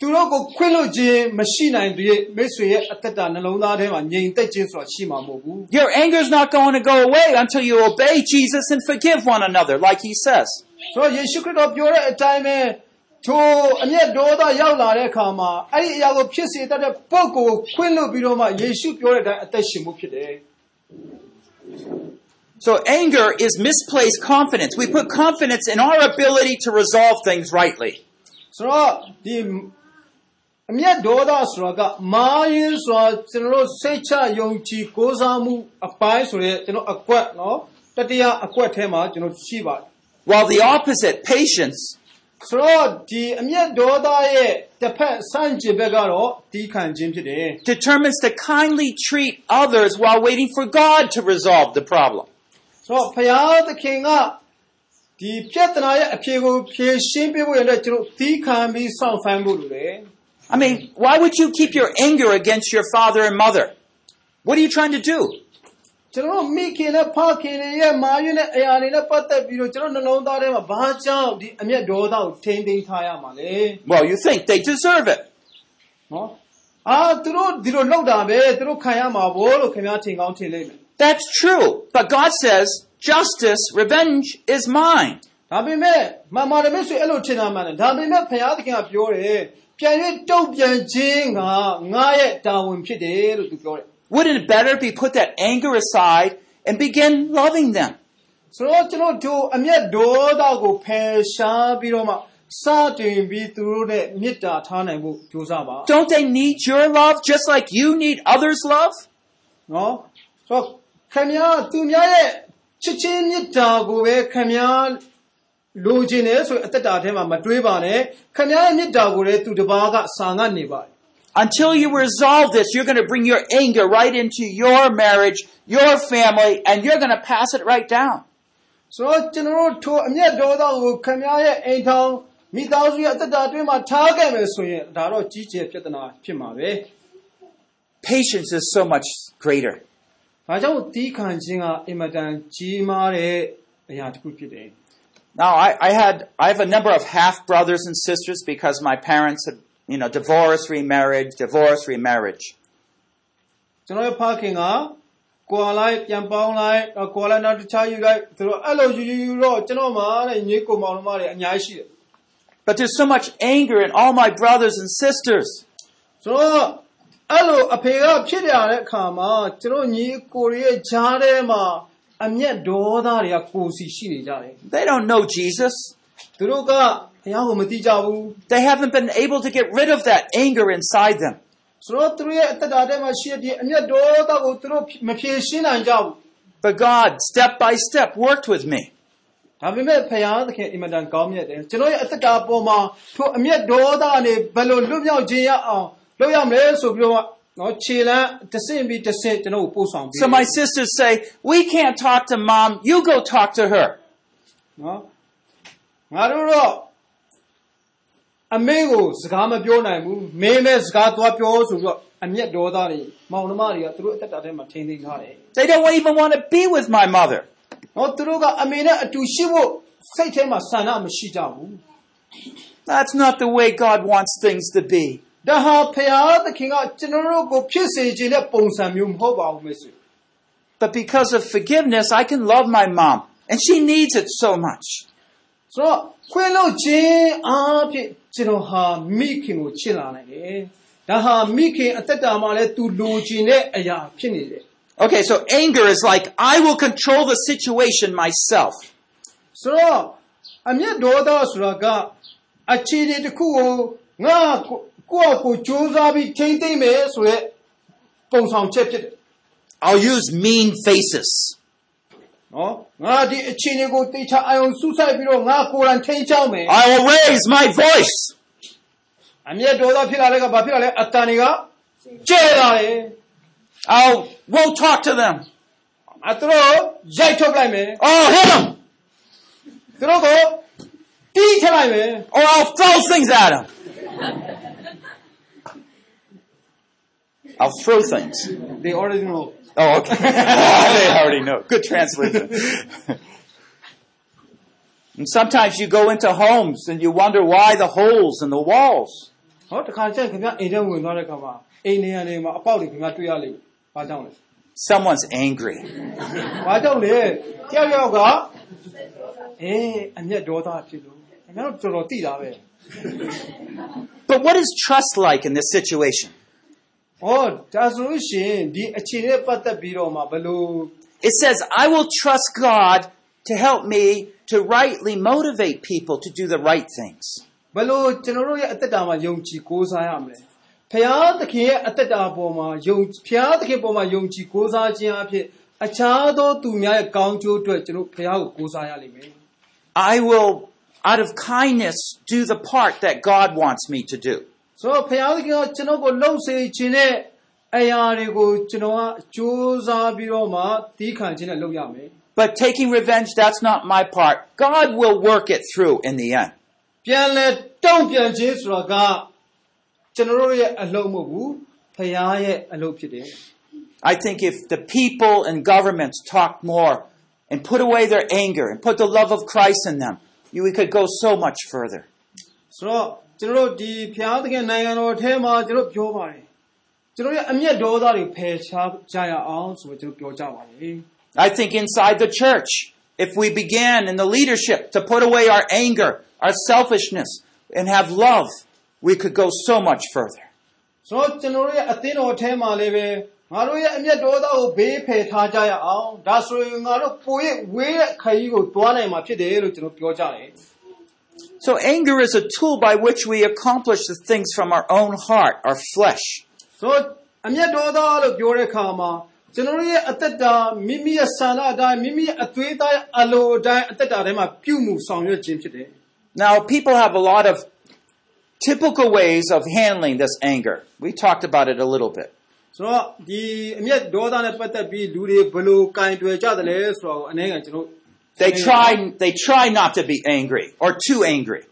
သူတို့ကိုခွင့်လွတ်ခြင်းမရှိနိုင်တဲ့မိတ်ဆွေရဲ့အသက်တာနှလုံးသားထဲမှာငြိမ်သက်ခြင်းဆိုတာရှိမှာမဟုတ်ဘူး Your anger is not going to go away until you obey Jesus and forgive one another, like he says. ဆိုတော့ယေရှုခရစ်တော်ပြောတဲ့အတိုင်းပဲထိုအမျက်ဒေါသရောက်လာတဲ့အခါမှာအဲ့ဒီအရာကိုဖြစ်စေတတ်တဲ့ပုဂ္ဂိုလ်ကိုခွင့်လွတ်ပြီးတော့မှယေရှုပြောတဲ့အတိုင်းအသက်ရှင်မှုဖြစ်တယ် So anger is misplaced confidence. We put confidence in our ability to resolve things rightly. ဆိုတော့ဒီ အမျက်ဒေါသဆိုတာကမာယင်းဆိုတာကျွန်တော်တို့စိတ်ချယုံကြည်ကိုးစားမှုအပိုင်းဆိုရဲကျွန်တော်အကွက်နော်တတိယအကွက်ထဲမှာကျွန်တော်ရှိပါတယ် While the opposite, patience, ဆိုတော့ဒီအမျက်ဒေါသရဲ့တစ်ဖက်ဆန့်ကျင်ဘက်ကတော့ဒီခံခြင်းဖြစ်တယ် determines to kindly treat others while waiting for God to resolve the problem. ဆိုတော့ဖယားသခင်ကဒီပြဿနာရဲ့အဖြေကိုဖြေရှင်းပေးဖို့ရတဲ့ကျွန်တော်သီးခံပြီးစောင့်ဆိုင်းဖို့လိုတယ် I mean, why would you keep your anger against your father and mother? What are you trying to do? ကျွန်တော်တို့မိခင်နဲ့ဖခင်တွေရဲ့မာရွနဲ့အရာတွေနဲ့ပတ်သက်ပြီးတော့ကျွန်တော်နှလုံးသားထဲမှာဘာကြောင့်ဒီအမျက်ဒေါသကိုထိန်းသိမ်းထားရမှာလဲ Well, you think they deserve it. နော်အာသူတို့ဒီလိုလောက်တာပဲသူတို့ခံရမှာဘို့လို့ခင်ဗျားထင်ကောင်းထင်လိမ့်မယ် That's true. But God says, justice, revenge is mine. ဒါပေမဲ့မမရမေဆွေအဲ့လိုထင်တာမှန်တယ်ဒါပေမဲ့ဖခင်သခင်ကပြောတယ် ပြန်၍တုတ်ပြန်ခြင်းကငါရဲ့တာဝန်ဖြစ်တယ်လို့သူပြောတယ် Wouldn't it better be put that anger aside and begin loving them? ဆိုတော့ကျွန်တော်တို့အမျက်ဒေါသကိုဖယ်ရှားပြီးတော့မှစတင်ပြီးသူတို့နဲ့မေတ္တာထားနိုင်ဖို့ကြိုးစားပါ Don't they need your love just like you need others' love? နော်ဆိုတော့ခင်ဗျားသူများရဲ့ချစ်ချင်းမေတ္တာကိုပဲခင်ဗျား လိုချင်တယ်ဆိုရင်အသက်တာထဲမှာမတွေးပါနဲ့ခင်ဗျားရဲ့မေတ္တာကိုလည်းသူတစ်ပါးကစာငတ်နေပါတယ် Until you resolve this, you're going to bring your anger right into your marriage, your family, and you're going to pass it right down. ဆိုတော့ကျွန်တော်တို့ထိုအမျက်ဒေါသကိုခင်ဗျားရဲ့အိမ်ထောင်မိသားစုရဲ့အသက်တာအတွင်းမှာထားခဲ့မယ်ဆိုရင်ဒါတော့ကြီးကျယ်ပြဿနာဖြစ်မှာပဲ Patience is so much greater. ။ Now, I, I had, I have a number of half brothers and sisters because my parents had, you know, divorce, remarriage, divorce, remarriage. ။ကျွန်တော်ရဲ့ဖခင်ကကွာလိုက်ပြန်ပေါင်းလိုက်တော့ကွာလိုက်နောက်တစ်ခြားယူလိုက်သူတို့အဲ့လိုယူယူယူတော့ကျွန်တော်မှတဲ့ညီကိုမောင်နှမတွေအများကြီးရှိတယ် But there's so much anger in all my brothers and sisters. ။ဆိုတော့အဲ့လိုအဖေကဖြစ်ရတဲ့အခါမှာကျွန်တော်ညီကိုတွေရဲ့ဂျားထဲမှာ အမျက်ဒေါသတွေကကိုယ်စီရှိနေကြတယ် They don't know Jesus. ။သူတို့ကဘုရားကိုမသိကြဘူး။ They haven't been able to get rid of that anger inside them. ဆိုတော့သူတို့ရဲ့အသက်တာထဲမှာရှိတဲ့အမျက်ဒေါသကိုသူတို့မဖြေရှင်းနိုင်ကြဘူး But God, step by step, worked with me. ။ဒါပေမဲ့ဖယားသခင်အင်မတန်ကောင်းမြတ်တယ်။ကျွန်တော်ရဲ့အသက်တာပေါ်မှာထိုအမျက်ဒေါသနဲ့ဘယ်လိုလွတ်မြောက်ခြင်းရအောင်လုပ်ရမလဲဆိုပြီးတော့ နော်ခြေလမ်းတစ်ဆင့်ပြီးတစ်ဆင့်ကျွန်တော်ကိုပို့ဆောင်ပေး So my sisters say, we can't talk to mom, you go talk to her. နော်ငါတို့တော့အမေကိုစကားမပြောနိုင်ဘူးမင်းပဲစကားသွားပြောဆိုပြီးတော့အမျက်ဒေါသတွေမောင်နှမတွေကသူတို့အသက်တာထဲမှာထိန်းသိမ်းထားတယ် They don't even want to be with my mother. ။နော်သူတို့ကအမေနဲ့အတူရှိဖို့စိတ်ထဲမှာဆန္ဒမရှိကြဘူး That's not the way God wants things to be. ။ ဒါဟာဖယားသခင်ကကျွန်တော်တို့ကိုဖြစ်စေခြင်းတဲ့ပုံစံမျိုးမဟုတ်ပါဘူးမိတ်ဆွေ But because of forgiveness, I can love my mom. And she needs it so much. ။ဆိုတော့ခွင့်လို့ခြင်းအားဖြင့်ကျွန်တော်ဟာမိခင်ကိုချစ်လာနိုင်တယ်။ဒါဟာမိခင်အသက်တာမှာလည်းသူလိုချင်တဲ့အရာဖြစ်နေတယ် Okay, so anger is like, I will control the situation myself. ။ဆိုတော့အမျက်ဒေါသဆိုတာကအခြေအနေတစ်ခုကို ငါ ကိုကိုယ့်အကိုစူးစမ်းပြီးထိမ့်သိမ့်မယ်ဆိုရက်ပုံဆောင်ချက်ဖြစ်တယ် I'll use mean faces. နော်ငါဒီအခြေအနေကိုတေချာအာယုံစုဆိုင်ပြီးတော့ငါကိုယ်တိုင်ထိန်းချောင်းမယ် I will raise my voice. အမျက်ဒေါသဖြစ်လာတဲ့ကဘာဖြစ်လာလဲအတန်တွေကကျဲလာတယ် I won't talk to them. အသူတို့ရိုက်ထုတ်လိုက်မယ် I'll hit them သူတို့ကိုတီးထလိုက်မယ် or I'll throw things at them. I'll throw things. they already know Oh, okay. [LAUGHS] they already know. Good translation. [LAUGHS] and sometimes you go into homes and you wonder why the holes in the walls. ဟောတခါကျရင်ခင်ဗျအိမ်ထဲဝင်သွားတဲ့ခါမှာအိမ်နေရာနေမှာအပေါက်တွေခင်ဗျတွေ့ရလိမ့်မယ်ဘာကြောင့်လဲ Someone's angry. [LAUGHS] ဘာကြောင့်လဲတယောက်ယောက်ကအေးအမျက်ဒေါသဖြစ်လို့ခင်ဗျားတို့တော်တော်သိတာပဲ But what is trust like in this situation? ဟောဒါဆိုလို့ရှိရင်ဒီအခြေအနေနဲ့ပတ်သက်ပြီးတော့မှဘယ်လို It says, I will trust God to help me to rightly motivate people to do the right things. ဘယ်လိုကျွန်တော်တို့ရဲ့အသက်တာမှာယုံကြည်ကိုးစားရမလဲဖျားသခင်ရဲ့အသက်တာပေါ်မှာယုံဖျားသခင်ပေါ်မှာယုံကြည်ကိုးစားခြင်းအဖြစ်အခြားသောသူများရဲ့ကောင်းကျိုးအတွက်ကျွန်တော်ဖျားကိုကိုးစားရလိမ့်မယ် I will, out of kindness, do the part that God wants me to do. ဆိုတော့ဖျားသခင်ကကျွန်တော်ကိုလှုပ်စေခြင်းနဲ့အရာတွေကိုကျွန်တော်ကကြိုးစားပြီးတော့မှတီးခံခြင်းနဲ့လုပ်ရမယ် But taking revenge, that's not my part. God will work it through in the end. ပြန်လဲတုံ့ပြန်ခြင်းဆိုတာကကျွန်တော်တို့ရဲ့အလုပ်မဟုတ်ဘူးဖျားရဲ့အလုပ်ဖြစ်တယ် I think if the people and governments talk more and put away their anger and put the love of Christ in them, you, we could go so much further. ဆိုတော့ ကျွန်တော်တို့ဒီဖျားသခင်နိုင်ငံတော်ထဲမှာကျွန်တော်ပြောပါတယ်ကျွန်တော်ရဲ့အမျက်ဒေါသတွေဖယ်ရှားကြရအောင်ဆိုတော့ကျွန်တော်ပြောကြပါတယ် I think inside the church, if we began in the leadership to put away our anger, our selfishness, and have love, we could go so much further. ဆိုတော့ကျွန်တော်တို့ရဲ့အသင်းတော်ထဲမှာလည်းပဲငါတို့ရဲ့အမျက်ဒေါသကိုဘေးဖယ်ထားကြရအောင်ဒါဆိုရင်ငါတို့ပိုရဲ့ဝေးတဲ့ခရီးကိုသွားနိုင်မှာဖြစ်တယ်လို့ကျွန်တော်ပြောကြတယ် So anger is a tool by which we accomplish the things from our own heart, our flesh. ဆိုတော့အမျက်ဒေါသလို့ပြောတဲ့အခါမှာကျွန်တော်တို့ရဲ့အသက်တာမိမိရဲ့ဆန္ဒအတိုင်းမိမိရဲ့အသွေးသားအလိုအတိုင်းအသက်တာထဲမှာပြုမှုဆောင်ရွက်ခြင်းဖြစ်တယ် Now, people have a lot of typical ways of handling this anger. We talked about it a little bit. ဆိုတော့ဒီအမျက်ဒေါသနဲ့ပတ်သက်ပြီးလူတွေဘယ်လိုကင်တွယ်ကြသလဲဆိုတော့အနေနဲ့ကျွန်တော် They try, they try not to be angry or too angry.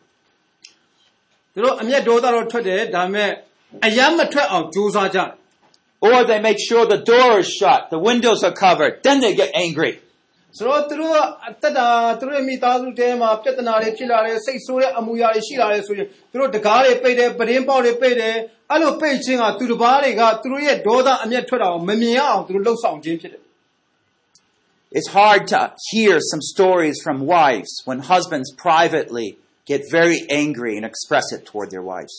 သ[LAUGHS] ူတို့အမျက်ဒေါသတော့ထွက်တယ်ဒါပေမဲ့အယမ်းမထွက်အောင်ကြိုးစားကြတယ် Or they make sure the door is shut, the windows are covered, then they get angry. ဆိုတော့သူတို့ကအသက်တာသူတို့ရဲ့မိသားစုထဲမှာပြဿနာတွေဖြစ်လာတယ်စိတ်ဆိုးတဲ့အမူအရာတွေရှိလာတယ်ဆိုရင်သူတို့တကားတွေပိတ်တယ်ပရင်းပေါက်တွေပိတ်တယ်အဲ့လိုပိတ်ခြင်းကသူတစ်ပါးတွေကသူတို့ရဲ့ဒေါသအမျက်ထွက်တာကိုမမြင်ရအောင်သူတို့လှုပ်ဆောင်ခြင်းဖြစ်တယ် [LAUGHS] [LAUGHS] It's hard to hear some stories from wives when husbands privately get very angry and express it toward their wives.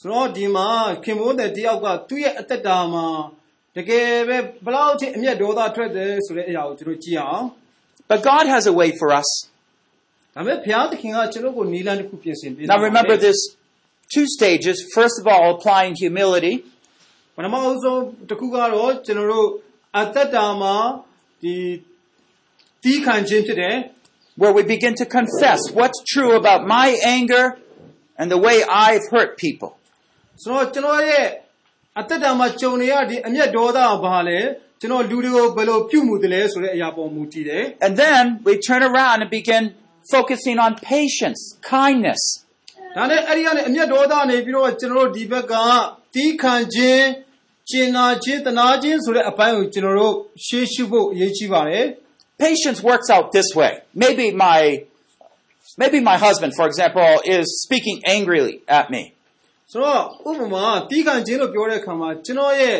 ဆိုတော့ဒီမှာခင်မိုးတဲ့တယောက်ကသူ့ရဲ့အသက်တာမှာတကယ်ပဲဘယ်လောက်အထိအမျက်ဒေါသထွက်တယ်ဆိုတဲ့အရာကိုသူတို့ကြည့်အောင် But God has a way for us. ဒါပေမဲ့ဘုရားသခင်ကကျွန်တော်ကိုနီလန်းတစ်ခုပြင်ဆင်ပေး Now remember there's two stages. First of all, applying humility. ပထမအဆုံးတစ်ခုကတော့ကျွန်တော်တို့အသက်တာမှာဒီ တီးခံခြင်းဖြစ်တယ် where we begin to confess what's true about my anger and the way I've hurt people. ဆိုတော့ကျွန်တော်ရဲ့အသက်တာမှာကြုံနေရဒီအမျက်ဒေါသကဘာလဲကျွန်တော်လူတွေကိုဘယ်လိုပြုမှုတယ်လဲဆိုတဲ့အရာပေါ်မူတည်တယ် And then we turn around and begin focusing on patience, kindness, ဒါနဲ့အဲ့ဒီကနေအမျက်ဒေါသနေပြီးတော့ကျွန်တော်တို့ဒီဘက်ကတီးခံခြင်းကျင်နာခြင်းတနာခြင်းဆိုတဲ့အပိုင်းကိုကျွန်တော်တို့ရှေးရှုဖို့အရေးကြီးပါတယ် Patience works out this way. Maybe my maybe my husband, for example, is speaking angrily at me. ဆိုတော့ဥပမာတီးခံခြင်းလို့ပြောတဲ့အခါမှာကျွန်တော်ရဲ့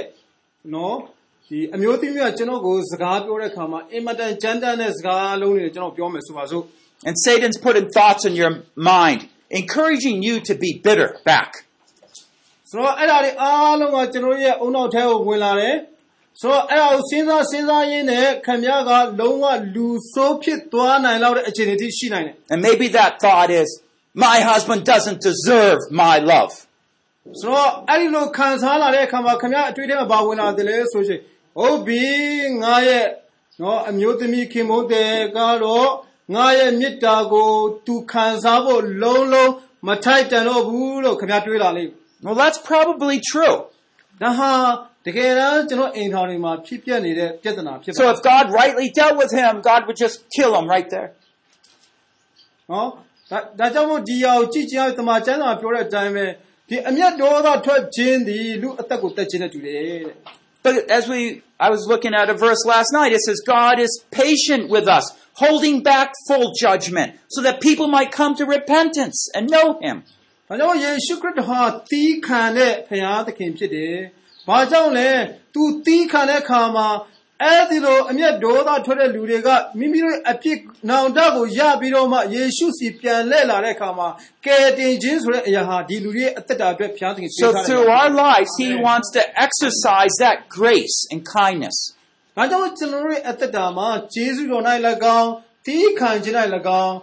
နော်ဒီအမျိုးသမီးကကျွန်တော်ကိုစကားပြောတဲ့အခါမှာအင်မတန်ကြမ်းတမ်းတဲ့စကားလုံးတွေကျွန်တော်ပြောမယ်ဆိုပါစို့ And Satan's putting thoughts in your mind, encouraging you to be bitter back. ဆိုတော့အဲ့ဒါတွေအားလုံးကကျွန်တော်ရဲ့အုံနောက်ထဲကိုဝင်လာတယ် ဆိုတော့အဲ့ဒါကိုစဉ်းစားစဉ်းစားရင်းနဲ့ခင်ဗျားကလုံးဝလူဆိုးဖြစ်သွားနိုင်လောက်တဲ့အခြေအနေထိရှိနိုင်တယ် And maybe that thought is, my husband doesn't deserve my love. ဆိုတော့အဲ့ဒီလိုခံစားလာတဲ့အခါမှာခင်ဗျားအတွေ့အကြုံဘာဝင်လာတယ်လဲဆိုရှင်ဟုတ်ပြီငါရဲ့နော်အမျိုးသမီးခင်မုန်းတယ်ကတော့ငါရဲ့မေတ္တာကိုသူခံစားဖို့လုံးလုံးမထိုက်တန်တော့ဘူးလို့ခင်ဗျားတွေးလာလိမ့် Well, that's probably true. ဒါဟာ တကယ်တမ်းကျွန်တော်အိမ်ထောင်တွေမှာဖြစ်ပျက်နေတဲ့ပြဿနာဖြစ်ပါ So if God rightly dealt with him, God would just kill him right there. နော်ဒါဒါကြောင့်မို့ဒီဟာကိုကြည့်ကြအောင်တမန်ကျမ်းစာပြောတဲ့အတိုင်းပဲဒီအမျက်ဒေါသထွက်ခြင်းဒီလူအသက်ကိုတက်ခြင်းနဲ့တူတယ်တဲ့ But as we, I was looking at a verse last night, it says God is patient with us, holding back full judgment, so that people might come to repentance and know Him. ။ဒါကြောင့်ယေရှုခရစ်တော်ဟာတီးခံတဲ့ဖရာသခင်ဖြစ်တယ်။ ဘာကြောင့်လဲ။ तू တီးခံတဲ့အခါမှာအဲ့ဒီလိုအမျက်ဒေါသထွက်တဲ့လူတွေကမိမိတို့အဖြစ်နောင်တကိုရပြီးတော့မှယေရှုစီပြန်လှည့်လာတဲ့အခါမှာကယ်တင်ခြင်းဆိုတဲ့အရာဟာဒီလူတွေရဲ့အသက်တာအတွက်ဖရာသခင်ပေး So ထားတယ် through our lives, He wants to exercise that grace and kindness. ။ဒါကြောင့်ကျွန်တော်တို့ရဲ့အသက်တာမှာယေရှုတော်၌၎င်းတီးခံခြင်း၌၎င်း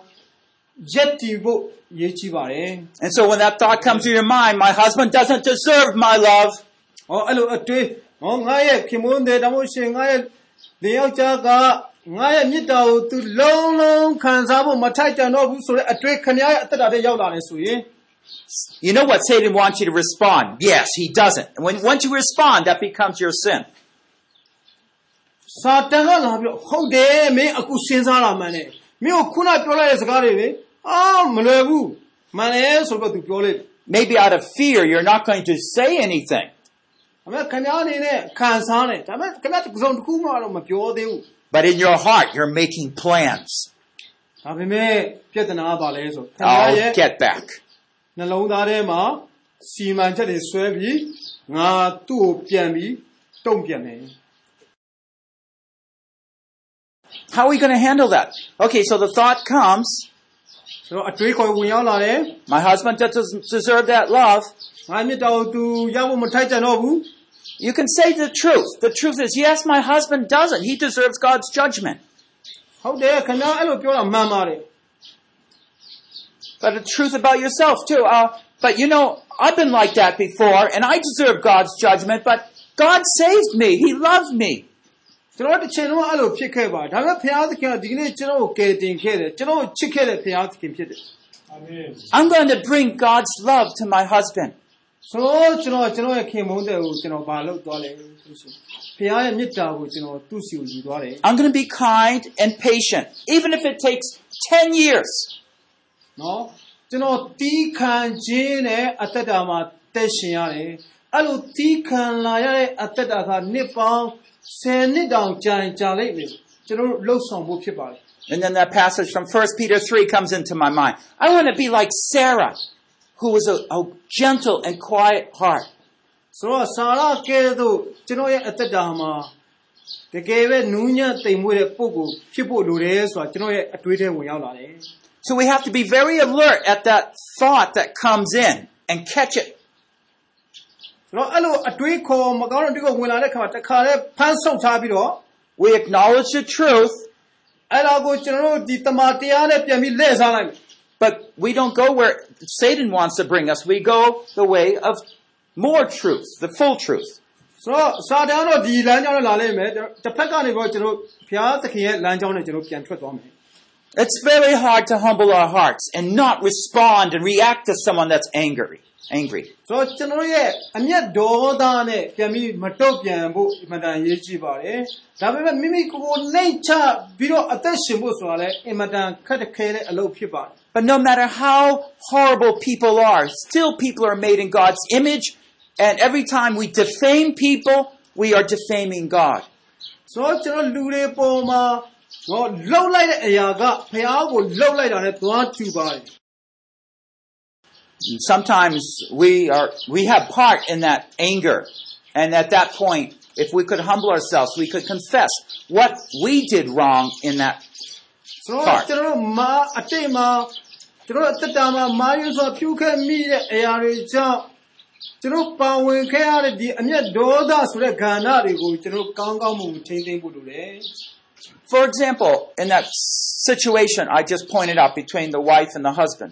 ရက်တည်ဖို့ရည်ကြီးပါတယ်။ And so when that thought comes to your mind, my husband doesn't deserve my love, ဟောအဲ့လိုအတွေ့ဟောငါရဲ့ခင်မွန်းတဲ့တမို့ရှင်ငါရဲ့လေယောက်ျားကငါရဲ့မေတ္တာကိုသူလုံးလုံးခံစားဖို့မထိုက်တန်တော့ဘူးဆိုတဲ့အတွေ့ခင်ဗျားရဲ့အသက်တာထဲရောက်လာတယ်ဆိုရင် you know what Satan wants you to respond. Yes, he doesn't. And when once you respond, that becomes your sin. စာတန်ကလာပြီးတော့ဟုတ်တယ်မင်းအခုစဉ်းစားလာမှန်းတယ်မင်းကိုခုနပြောလိုက်တဲ့စကားတွေလေအာမလွယ်ဘူးမှန်တယ်ဆိုတော့သူပြောလိုက်တယ် Maybe out of fear, you're not going to say anything. ဒါပေမဲ့ခင်ဗျားအနေနဲ့ခံစားတယ်ဒါပေမဲ့ခင်ဗျားတစ်စုံတစ်ခုမှတော့မပြောသေးဘူး But in your heart, you're making plans. ဒါပေမဲ့ပြဿနာကဘာလဲဆိုခင်ဗျား I'll ရဲ့ get back. နှလုံးသားထဲမှာစီမံချက်တွေဆွဲပြီးငါသူ့ကိုပြန်ပြီးတုံ့ပြန်တယ် How are we going to handle that? Okay, so the thought comes, ဆိုတော့အတွေးခေါ်ဝင်ရောက်လာတယ် my husband doesn't deserve that love. ငါမြတ်တော်သူရဖို့မထိုက်ကြတော့ဘူး You can say the truth. The truth is, yes, my husband doesn't. He deserves God's judgment. ဟုတ်တယ်ခင်ဗျားအဲ့လိုပြောတာမှန်ပါတယ် But the truth about yourself too. Uh, but you know, I've been like that before, and I deserve God's judgment, but God saved me. He loved me. ကျွန်တော်တစ်ချိန်လုံးအဲ့လိုဖြစ်ခဲ့ပါဒါပေမဲ့ဘုရားသခင်ကဒီကနေ့ကျွန်တော်ကိုကယ်တင်ခဲ့တယ်ကျွန်တော်ကိုချစ်ခဲ့တဲ့ဘုရားသခင်ဖြစ်တယ် I'm going to bring God's love to my husband. ဆိုတော့ကျွန်တော်ကျွန်တော်ရဲ့ခင်မုန်းတဲ့ကိုကျွန်တော်ဘာလုပ်သွားလဲဆိုရှင်ဘုရားရဲ့မေတ္တာကိုကျွန်တော်သူ့စီကိုယူသွားတယ် I'm going to be kind and patient, even if it takes 10 years. နော်ကျွန်တော်တီးခံခြင်းနဲ့အသက်တာမှာတက်ရှင်ရတယ်အဲ့လိုတီးခံလာရတဲ့အသက်တာကနှစ်ပေါင်း10နှစ်တောင်ကြာရင်ကြာလိမ့်မယ်ကျွန်တော်တို့လှုပ်ဆောင်ဖို့ဖြစ်ပါတယ် And then that passage from 1 Peter 3 comes into my mind. I want to be like Sarah, who was a, a gentle and quiet heart. ဆိုတော့စာရကဲသို့ကျွန်တော်ရဲ့အသက်တာမှာတကယ်ပဲနူးညံ့တိမ်မွေ့တဲ့ပုံကိုဖြစ်ဖို့လိုတယ်ဆိုတာကျွန်တော်ရဲ့အတွေးထဲဝင်ရောက်လာတယ် So we have to be very alert at that thought that comes in and catch it. ဆိုတော့အဲ့လိုအတွေးခေါ်မကောင်းတဲ့ဒီကဝင်လာတဲ့ခါမှာတခါလဲဖမ်းဆုပ်ထားပြီးတော့ We acknowledge the truth, အဲ့ဒါကိုကျွန်တော်တို့ဒီတမန်တရားနဲ့ပြန်ပြီးလှည့်စားလိုက်မယ် but we don't go where Satan wants to bring us. We go the way of more truth, the full truth. ဆိုတော့စာတန်ကတော့ဒီလမ်းကြောင်းနဲ့လာလိမ့်မယ်တစ်ဖက်ကနေတော့ကျွန်တော်ဘုရားသခင်ရဲ့လမ်းကြောင်းနဲ့ကျွန်တော်ပြန်ထွက်သွားမယ် It's very hard to humble our hearts and not respond and react to someone that's angry. Angry. ဆိုတော့ကျွန်တော်ရဲ့အမျက်ဒေါသနဲ့ပြန်ပြီးမတုတ်ပြန်ဖို့အမှန်တန်ရေးကြည့်ပါတယ်ဒါပေမဲ့မိမိကိုယ်ကိုနှိမ်ချပြီးတော့အသက်ရှင်ဖို့ဆိုတာလည်းအမှန်တန်ခက်ခဲတဲ့အလုပ်ဖြစ်ပါတယ် But no matter how horrible people are, still people are made in God's image, and every time we defame people, we are defaming God. ဆိုတော့ကျွန်တော်လူတွေပေါ်မှာဟောလှုပ်လိုက်တဲ့အရာကဘုရားကိုလှုပ်လိုက်တာနဲ့သွားကျူပါတယ် And sometimes we are we have part in that anger, and at that point, if we could humble ourselves, we could confess what we did wrong in that ဆိုတော့ကျွန်တော်တို့မာအတိတ်မှာကျွန်တော်တို့အသက်တာမှာမာယုဆိုပြုခဲ့မိတဲ့အရာတွေကြောင့်ကျွန်တော်ပါဝင်ခဲ့ရတဲ့ဒီအမျက်ဒေါသဆိုတဲ့ဂန္ဓာတွေကိုကျွန်တော်ကောင်းကောင်းမွန်ထိန်းသိမ်းဖို့လိုတယ် For example, in that situation I just pointed out between the wife and the husband,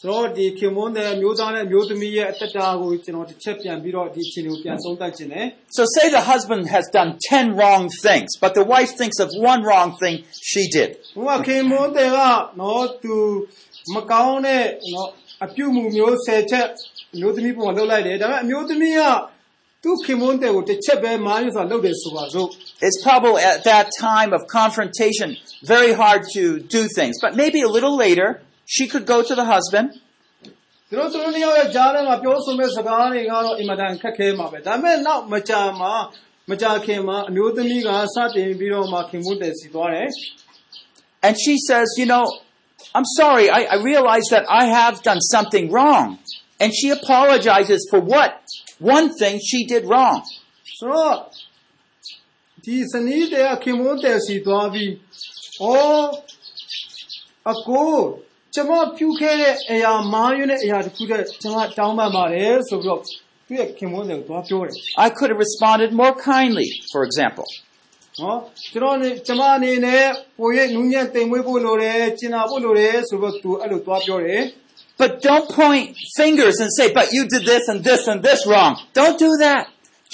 ဆိုတော့ဒီခင်မွန်းတဲ့အမျိုးသားနဲ့အမျိုးသမီးရဲ့အသက်တာကိုကျွန်တော်တစ်ချက်ပြန်ပြီးတော့ဒီအချိန်ကိုပြန်သုံးသပ်ခြင်းနဲ့ So say the husband has done 10 wrong things, but the wife thinks of one wrong thing she did. ဘုရားခင်မွန်းတဲ့ကနော်သူမကောင်းတဲ့နော်အပြုမှုမျိုး၁၀ချက်အမျိုးသမီးပုံမှာလုပ်လိုက်တယ်ဒါပေမဲ့အမျိုးသမီးကသူ့ခင်မွန်းတဲ့ကိုတစ်ချက်ပဲမားရဆိုတာလုပ်တယ်ဆိုပါစို့ It's probably at that time of confrontation very hard to do things, but maybe a little later she could go to the husband သူတို့သူတို့နှစ်ယောက်ရဲ့ကြားထဲမှာပြောဆိုမဲ့စကားတွေကတော့အင်မတန်ခက်ခဲမှာပဲဒါပေမဲ့နောက်မကြာမှာမကြာခင်မှာအမျိုးသမီးကစတင်ပြီးတော့မှခင်မွန်းတဲ့စီသွားတယ် and she says, You know, I'm sorry, I, I realize that I have done something wrong. And she apologizes for what? One thing she did wrong. ဆိုတော့ဒီစနီးတဲ့ခင်မွန်းတဲ့စီသွားပြီးဩအကို ကျွန်မပြုခဲ့တဲ့အရာမားယွန်းတဲ့အရာတစ်ခုတည်းကျွန်မတောင်းပန်ပါတယ်ဆိုပြီးတော့သူ့ရဲ့ခင်မွန်းတဲ့ကိုသွားပြောတယ် I could have responded more kindly, for example. နော်ကျွန်တော်နေကျွန်မအနေနဲ့ပိုရဲ့နူးညံ့တိမ်မွေးဖို့လိုတယ်ကျင်နာဖို့လိုတယ်ဆိုတော့သူအဲ့လိုသွားပြောတယ် But don't point fingers and say, but you did this and this and this wrong. Don't do that.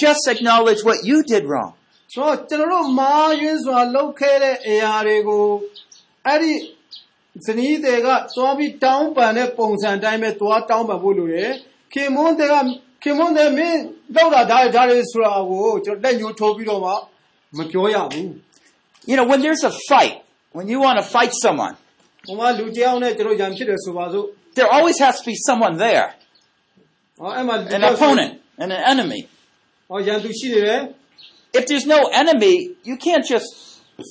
Just acknowledge what you did wrong. ဆိုတော့ကျွန်တော်တို့မာယွန်းစွာလုပ်ခဲ့တဲ့အရာတွေကိုအဲ့ဒီ ဇနီးတွေကသွားပြီးတောင်းပန်တဲ့ပုံစံအတိုင်းပဲသွားတောင်းပန်ဖို့လိုတယ်ခင်မွန်းတွေကခင်မွန်းတွေမင်းလောက်တာဒါတွေဒါတွေဆိုတာကိုကျွန်တော်လက်ညှိုးထိုးပြီးတော့မှမပြောရဘူး You know, when there's a fight, when you want to fight someone, ဟိုမှာလူတစ်ယောက်နဲ့ကျွန်တော်ရံဖြစ်တယ်ဆိုပါစို့ there always has to be someone there, ဟောအဲ့မှာ an opponent and an enemy. ဟောရန်သူရှိနေတယ် If there's no enemy, you can't just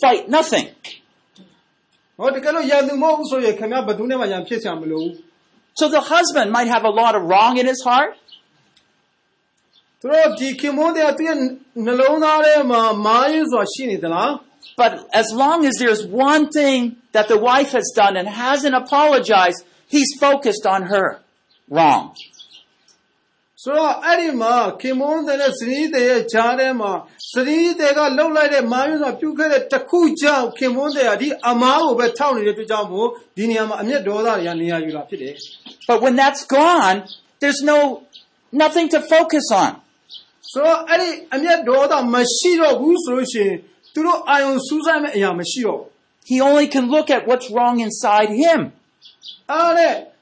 fight nothing. ဟောတကယ်လို့ရန်သူမဟုတ်ဘူးဆိုရင်ခင်ဗျားဘယ်သူနဲ့မှရန်ဖြစ်ချင်မလို့ So the husband might have a lot of wrong in his heart, သူတို့ဒီခင်မွန်းတွေကသူရဲ့နှလုံးသားထဲမှာမာယွန်းစွာရှိနေသလား but as long as there's one thing that the wife has done and hasn't apologized, he's focused on her. Wrong. ဆိုတော့အဲ့ဒီမှာခင်မွန်းတဲ့နဲ့ဇနီးတဲ့ရဲ့ဂျားထဲမှာဇနီးတဲ့ကလှုပ်လိုက်တဲ့မာယွန်းစွာပြုတ်ခဲ့တဲ့တစ်ခုကြောင့်ခင်မွန်းတဲ့ကဒီအမားကိုပဲထောက်နေတဲ့အတွက်ကြောင့်မို့ဒီနေရာမှာအမျက်ဒေါသတွေကနေရာယူလာဖြစ်တယ် But when that's gone, there's no nothing to focus on. ဆိုတော့အဲ့ဒီအမျက်ဒေါသမရှိတော့ဘူးဆိုလို့ရှိရင်သူတို့အာယုံစူးစိုက်မဲ့အရာမရှိတော့ဘူး He only can look at what's wrong inside him. အားတဲ့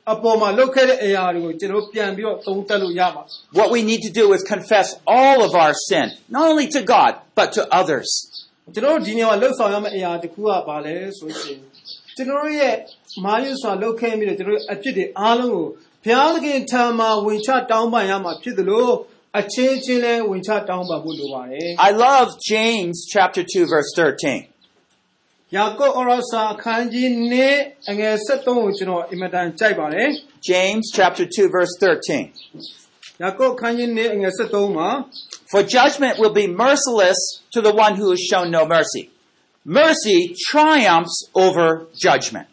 တော့ခင်မွန်းတရားဇနီးတဲ့ကိုတခါတည်းမာယွန်းစွာနဲ့ပြုခဲ့မိတဲ့အရာတွေဇနီးတရားရဲ့ခင်မွန်းတဲ့အပေါ်မှာလူတွေကလည်းအခြားသောသူတွေအပေါ်မှာလုပ်ခဲ့တဲ့အရာတွေကိုကျွန်တော်ပြန်ပြီးတော့သုံးသပ်လို့ရပါ What we need to do is confess all of our sin, not only to God, but to others. ကျွန်တော်တို့ဒီနေရာမှာလှုပ်ဆောင်ရမယ့်အရာတစ်ခုကဘာလဲဆိုရှင်ကျွန်တော်တို့ရဲ့မာယွန်းစွာလုပ်ခဲ့မိတဲ့ကျွန်တော်တို့အဖြစ်တွေအားလုံးကိုဘုရားသခင်ထံမှာဝင်ချတောင်းပန်ရမှာဖြစ်တယ်လို့အချင်းချင်းလဲဝင်ချတောင်းပန်ဖို့လိုပါတယ် I love James chapter 2 verse 13. ယာကုပ်ဩရစာအခန်းကြီး2အငယ်73ကိုကျွန်တော်အင်မတန်ကြိုက်ပါတယ် James chapter 2 verse 13. ယာကုပ်အခန်းကြီး2အငယ်73မှာ For judgment will be merciless to the one who has shown no mercy. Mercy triumphs over judgment.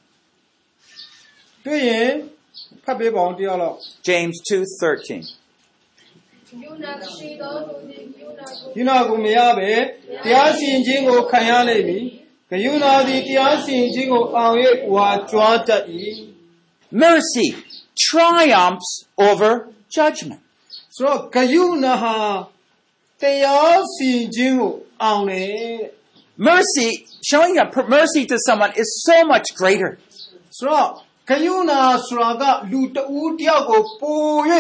တွေ့ရင်ဖတ်ပေးပါအောင်တရားလောက် James 2:13. ယူနာရှိသောသူနှင့်ယူနာကို ဒီနာကိုမရပဲတရားစီရင်ခြင်းကိုခံရလိမ့်မည် ဂယုဏသည်တရားစီရင်ခြင်းကိုအောင်၍ဝါကြွားတတ်၏ Mercy triumphs over judgment. ဆိုတော့ဂယုဏဟာတရားစီရင်ခြင်းကိုအောင်တယ် Mercy, showing a per- mercy to someone is so much greater. ဆိုတော့ဂယုဏဆိုတာကလူတဦးတယောက်ကိုပို၍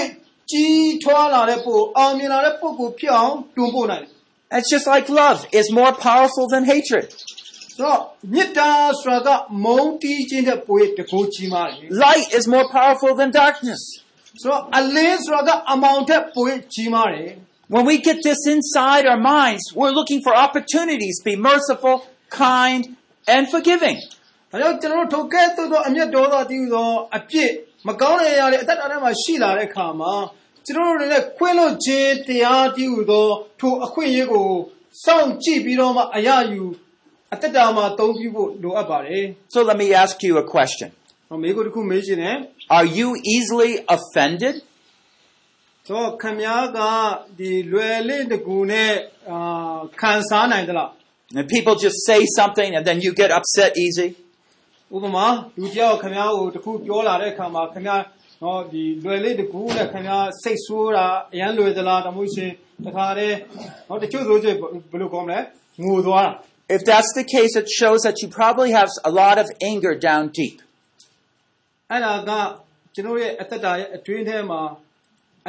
ကြီးထွားလာတဲ့ပိုအောင်မြင်လာတဲ့ပုဂ္ဂိုလ်ဖြစ်အောင်တွန်းပို့နိုင်တယ် It's just like love is more powerful than hatred. ဆိုတော့မေတ္တာဆိုတာကမုန်းတီးခြင်းတဲ့ပို၍တကူကြီးမားတယ် Light is more powerful than darkness. ဆိုတော့အလင်းဆိုတာကအမောင်တဲ့ပို၍ကြီးမားတယ် When we get this inside our minds, we're looking for opportunities to be merciful, kind, and forgiving. ဒါကြောင့်ကျွန်တော်တို့ထုတ်ကဲ့သို့သောအမျက်ဒေါသတည်ဟူသောအပြစ်မကောင်းတဲ့အရာတွေအသက်တာထဲမှာရှိလာတဲ့အခါမှာကျွန်တော်တို့လည်းခွင့်လွှတ်ခြင်းတရားတည်ဟူသောထိုအခွင့်အရေးကိုစောင့်ကြည့်ပြီးတော့မှအရယူ အတ္တတာမှာသုံးပြဖို့လိုအပ်ပါတယ် So let me ask you a question. ။ဟောမိကိုတစ်ခုမေးရှင်တယ် Are you easily offended? ။ဆိုတော့ခမည်းကဒီလွယ်လေးတကူနဲ့အာခံစားနိုင်သလား And people just say something and then you get upset easy? ။ဥပမာလူတယောက်ခမည်းကိုတစ်ခုပြောလာတဲ့အခါမှာခမည်းနော်ဒီလွယ်လေးတကူနဲ့ခမည်းစိတ်ဆိုးတာအရန်လွယ်သလားတမို့ရှင်တခါတည်းနော်တချို့ဆိုချင်ဘယ်လိုကောင်းမလဲငိုသွားတာ If that's the case, it shows that you probably have a lot of anger down deep. အဲ့ဒါကကျွန်တော်ရဲ့အသက်တာရဲ့အတွင်းထဲမှာ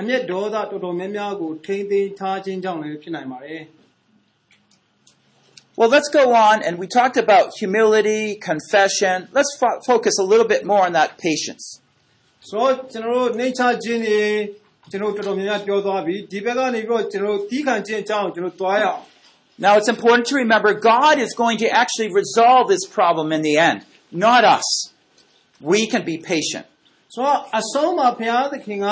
အမျက်ဒေါသတော်တော်များများကိုထိမ့်သိမ်းထားခြင်းကြောင့်လည်းဖြစ်နိုင်ပါတယ် Well, let's go on, and we talked about humility, confession. Let's fo- focus a little bit more on that patience. ။ဆိုတော့ကျွန်တော်တို့နှိမ့်ချခြင်းတွေကျွန်တော်တော်တော်များများပြောသွားပြီဒီဘက်ကနေပြီးတော့ကျွန်တော်တီးခံခြင်းအကြောင်းကိုကျွန်တော်တွားရအောင် Now, it's important to remember God is going to actually resolve this problem in the end, not us. We can be patient. ။ဆိုတော့အဆုံးမှာဘုရားသခင်က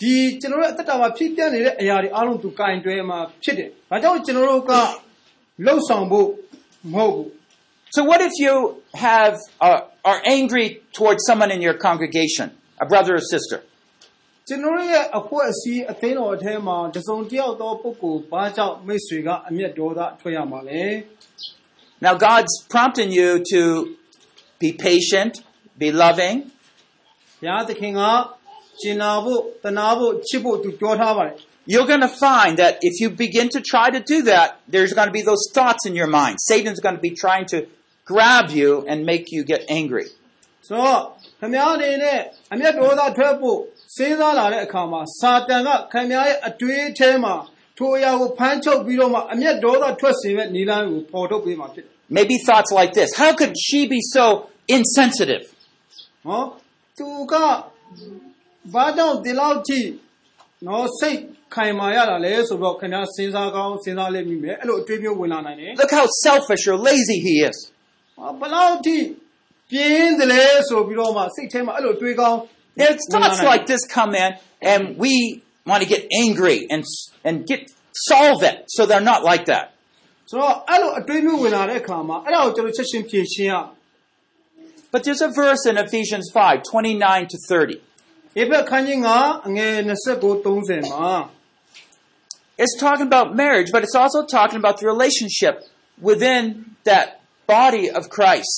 ဒီကျွန်တော်တို့အသက်တာမှာဖြစ်ပြနေတဲ့အရာတွေအားလုံးသူကင်တွဲမှာဖြစ်တယ်။ဒါကြောင့်ကျွန်တော်တို့ကလှုပ်ဆောင်ဖို့မဟုတ်ဘူး So, what if you have uh, are angry towards someone in your congregation, a brother or sister? ။ ကျွန်တော်တို့ရဲ့အဖွဲ့အစည်းအသိတော်အထဲမှာတစုံတစ်ယောက်သောပုဂ္ဂိုလ်ဘာကြောင့်မိတ်ဆွေကအမျက်ဒေါသထွက်ရမှာလဲ Now, God's prompting you to be patient, be loving, ဘုရားသခင်ကကျင်နာဖို့တနာဖို့ချစ်ဖို့သူပြောထားပါတယ် you're going to find that if you begin to try to do that, there's going to be those thoughts in your mind. Satan's going to be trying to grab you and make you get angry. ဆိုတော့ခမည်းအနေနဲ့အမျက်ဒေါသထွက်ဖို့ စဉ်းစားလာတဲ့အခါမှာစာတန်ကခမည်းရဲ့အတွေးထဲမှာထိုအရာကိုဖမ်းချုပ်ပြီးတော့မှအမျက်ဒေါသထွက်စေမဲ့နီလန်းကိုပေါ်ထုတ်ပေးမှာဖြစ်တယ် Maybe thoughts like this How could she be so insensitive? ဟောသူကဘာကြောင့်ဒီလောက်ထိနော်စိတ်ခိုင်မာရတာလဲဆိုတော့ခင်ဗျားစဉ်းစားကောင်းစဉ်းစားလိမ့်မိမယ်အဲ့လိုအတွေးမျိုးဝင်လာနိုင်တယ် Look how selfish or lazy he is. ဟောဘယ်လောက်ထိပြင်းတယ်လဲဆိုပြီးတော့မှစိတ်ထဲမှာအဲ့လိုတွေးကောင်း It's thoughts like this come in, and we want to get angry and, and get solve it so they're not like that. ဆိုတော့အဲ့လိုအတွေးမျိုးဝင်လာတဲ့အခါမှာအဲ့ဒါကိုကျွန်တော်ချက်ချင်းဖြေရှင်းရအောင် But there's a verse in Ephesians 5 29 to 30. ဧဘက်ခန်းကြီးကအငယ်29 30မှာ It's talking about marriage, but it's also talking about the relationship within that body of Christ.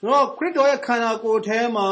ဆိုတော့ခရစ်တော်ရဲ့ခန္ဓာကိုယ်ထဲမှာ